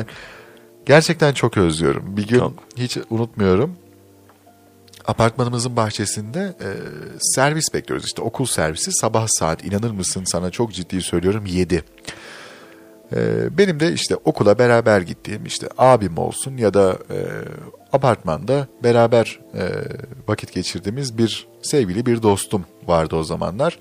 gerçekten çok özlüyorum. Bir gün Çok. hiç unutmuyorum. Apartmanımızın bahçesinde e, servis bekliyoruz. İşte okul servisi sabah saat inanır mısın sana çok ciddi söylüyorum 7. Ee, benim de işte okula beraber gittiğim işte abim olsun ya da e, apartmanda beraber e, vakit geçirdiğimiz bir sevgili bir dostum vardı o zamanlar.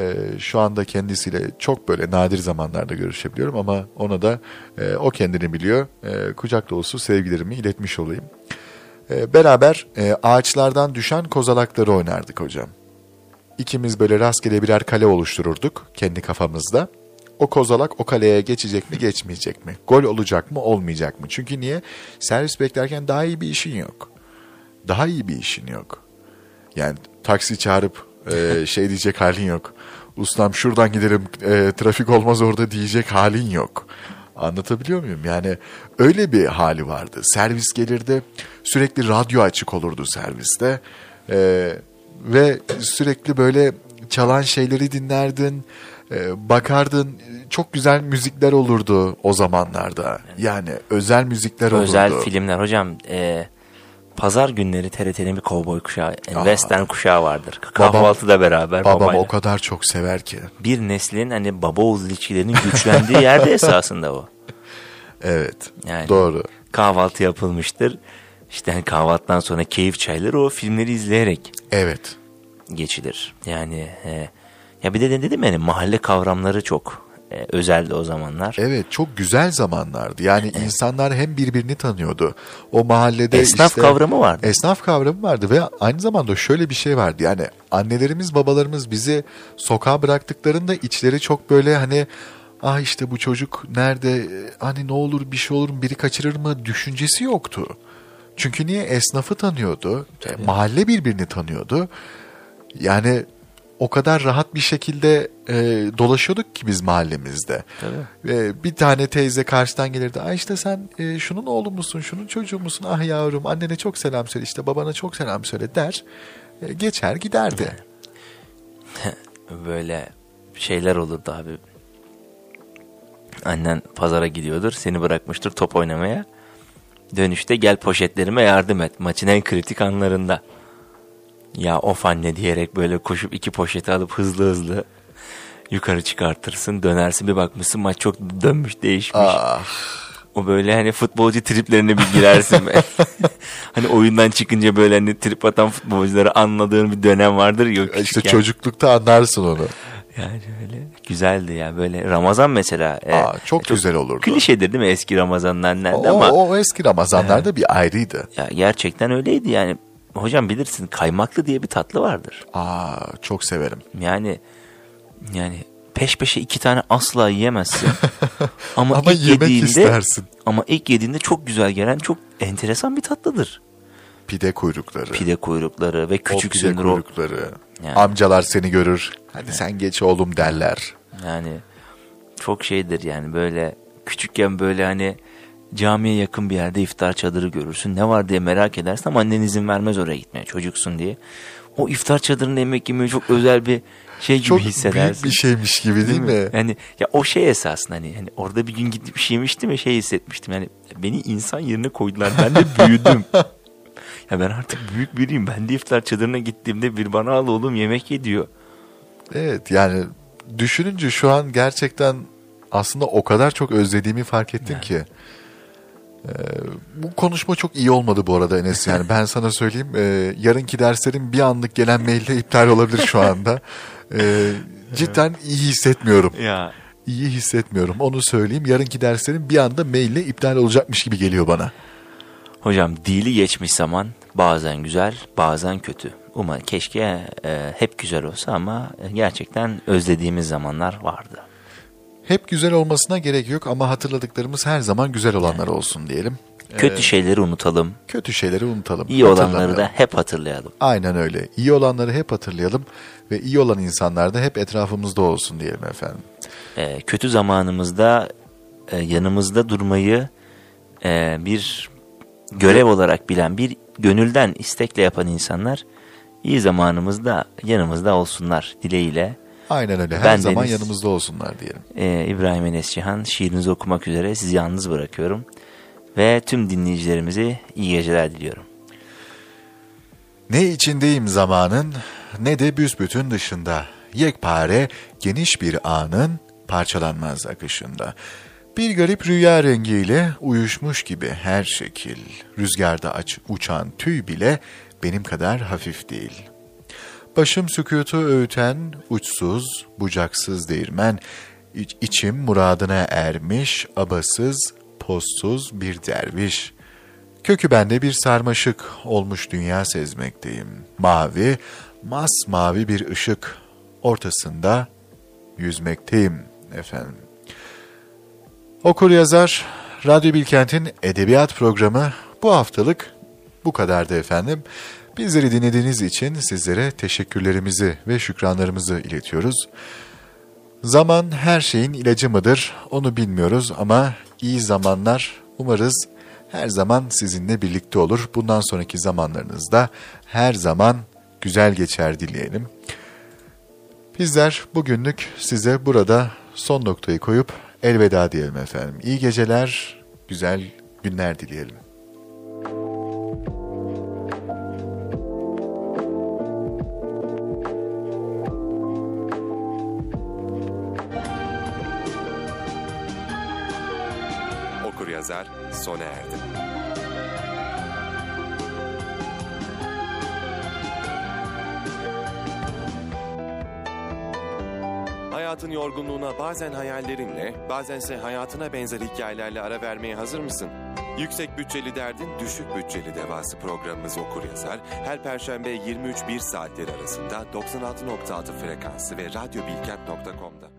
E, şu anda kendisiyle çok böyle nadir zamanlarda görüşebiliyorum ama ona da e, o kendini biliyor. E, kucak dolusu sevgilerimi iletmiş olayım. E, beraber e, ağaçlardan düşen kozalakları oynardık hocam. İkimiz böyle rastgele birer kale oluştururduk kendi kafamızda. O kozalak o kaleye geçecek mi geçmeyecek mi? Gol olacak mı olmayacak mı? Çünkü niye? Servis beklerken daha iyi bir işin yok. Daha iyi bir işin yok. Yani taksi çağırıp e, şey diyecek halin yok. Ustam şuradan gidelim e, trafik olmaz orada diyecek halin yok. Anlatabiliyor muyum? Yani öyle bir hali vardı. Servis gelirdi sürekli radyo açık olurdu serviste. E, ve sürekli böyle çalan şeyleri dinlerdin. E, bakardın çok güzel müzikler olurdu o zamanlarda. Yani özel müzikler olurdu. Özel filmler hocam. E, pazar günleri TRT'nin bir kovboy kuşağı, yani western kuşağı vardır. Kahvaltıda beraber Babam babayla. o kadar çok sever ki. Bir neslin hani baba oğul ilişkilerinin güçlendiği yerde esasında o. Evet. Yani Doğru. kahvaltı yapılmıştır. İşte hani kahvaltıdan sonra keyif çayları o filmleri izleyerek Evet. geçilir. Yani e, ya bir de dedim yani mahalle kavramları çok e, özeldi o zamanlar. Evet çok güzel zamanlardı. Yani insanlar hem birbirini tanıyordu. O mahallede Esnaf işte- kavramı vardı. Esnaf kavramı vardı ve aynı zamanda şöyle bir şey vardı. Yani annelerimiz babalarımız bizi sokağa bıraktıklarında içleri çok böyle hani ah işte bu çocuk nerede hani ne olur bir şey olur mu biri kaçırır mı düşüncesi yoktu. Çünkü niye esnafı tanıyordu, e, mahalle birbirini tanıyordu. Yani o kadar rahat bir şekilde e, dolaşıyorduk ki biz mahallemizde. Ve bir tane teyze karşıdan gelirdi. Ay işte sen e, şunun oğlu musun, şunun çocuğu musun? Ah yavrum annene çok selam söyle işte babana çok selam söyle der. E, geçer giderdi. Böyle şeyler olurdu abi. Annen pazara gidiyordur. Seni bırakmıştır top oynamaya. Dönüşte gel poşetlerime yardım et. Maçın en kritik anlarında. Ya of anne diyerek böyle koşup iki poşeti alıp hızlı hızlı yukarı çıkartırsın. Dönersin bir bakmışsın maç çok dönmüş değişmiş. Ah, O böyle hani futbolcu triplerine bir girersin. hani oyundan çıkınca böyle hani trip atan futbolcuları anladığın bir dönem vardır ya. işte küçükken. çocuklukta anlarsın onu. Yani öyle güzeldi ya böyle Ramazan mesela. e, Aa, çok güzel olurdu. Klişedir değil mi eski Ramazanlar nerede O, ama o eski Ramazanlarda bir ayrıydı. ya gerçekten öyleydi yani. Hocam bilirsin kaymaklı diye bir tatlı vardır. Aa, çok severim. Yani yani peş peşe iki tane asla yiyemezsin. ama, Ama ilk yemek yediğinde, istersin. Ama ilk yediğinde çok güzel gelen çok enteresan bir tatlıdır. Pide kuyrukları. Pide kuyrukları ve o küçük pide o- kuyrukları. Yani. Amcalar seni görür. Hadi sen geç oğlum derler. Yani çok şeydir yani böyle küçükken böyle hani camiye yakın bir yerde iftar çadırı görürsün. Ne var diye merak edersin ama annen izin vermez oraya gitmeye çocuksun diye. O iftar çadırında yemek yemeyi çok özel bir şey gibi Çok hissedersin. büyük bir şeymiş gibi değil, mi? Yani ya o şey esasında hani, hani orada bir gün gidip bir şey yemiştim ve şey hissetmiştim. Yani beni insan yerine koydular. Ben de büyüdüm. ya ben artık büyük biriyim. Ben de iftar çadırına gittiğimde bir bana al oğlum yemek ye diyor. Evet yani düşününce şu an gerçekten aslında o kadar çok özlediğimi fark ettim ki. Ee, bu konuşma çok iyi olmadı bu arada Enes yani ben sana söyleyeyim e, yarınki derslerim bir anlık gelen maille iptal olabilir şu anda. Ee, cidden iyi hissetmiyorum. Ya İyi hissetmiyorum onu söyleyeyim yarınki derslerim bir anda maille iptal olacakmış gibi geliyor bana. Hocam dili geçmiş zaman bazen güzel bazen kötü. Umarım keşke e, hep güzel olsa ama gerçekten özlediğimiz zamanlar vardı. Hep güzel olmasına gerek yok ama hatırladıklarımız her zaman güzel olanlar olsun diyelim. Kötü şeyleri unutalım. Kötü şeyleri unutalım. iyi olanları da hep hatırlayalım. Aynen öyle. İyi olanları hep hatırlayalım ve iyi olan insanlar da hep etrafımızda olsun diyelim efendim. E, kötü zamanımızda e, yanımızda durmayı e, bir görev olarak bilen bir gönülden istekle yapan insanlar iyi zamanımızda yanımızda olsunlar dileğiyle. Aynen öyle. Her Ben zaman Deniz. yanımızda olsunlar diyelim. Ee, İbrahim Enes Cihan şiirinizi okumak üzere sizi yalnız bırakıyorum. Ve tüm dinleyicilerimize iyi geceler diliyorum. Ne içindeyim zamanın ne de büsbütün dışında. Yekpare geniş bir anın parçalanmaz akışında. Bir garip rüya rengiyle uyuşmuş gibi her şekil, rüzgarda aç uçan tüy bile benim kadar hafif değil. Başım sükutu öğüten, uçsuz, bucaksız değirmen, iç, içim muradına ermiş, abasız, postsuz bir derviş. Kökü bende bir sarmaşık olmuş dünya sezmekteyim. Mavi, masmavi bir ışık, ortasında yüzmekteyim efendim. Okur yazar, Radyo Bilkent'in edebiyat programı bu haftalık bu kadardı efendim. Bizleri dinlediğiniz için sizlere teşekkürlerimizi ve şükranlarımızı iletiyoruz. Zaman her şeyin ilacı mıdır onu bilmiyoruz ama iyi zamanlar umarız her zaman sizinle birlikte olur. Bundan sonraki zamanlarınızda her zaman güzel geçer dileyelim. Bizler bugünlük size burada son noktayı koyup elveda diyelim efendim. İyi geceler, güzel günler dileyelim. Sona erdi. Hayatın yorgunluğuna bazen hayallerinle, bazense hayatına benzer hikayelerle ara vermeye hazır mısın? Yüksek bütçeli derdin düşük bütçeli devası programımız Okur Yazar her perşembe 23.1 saatleri arasında 96.6 frekansı ve radyobilkent.com'da.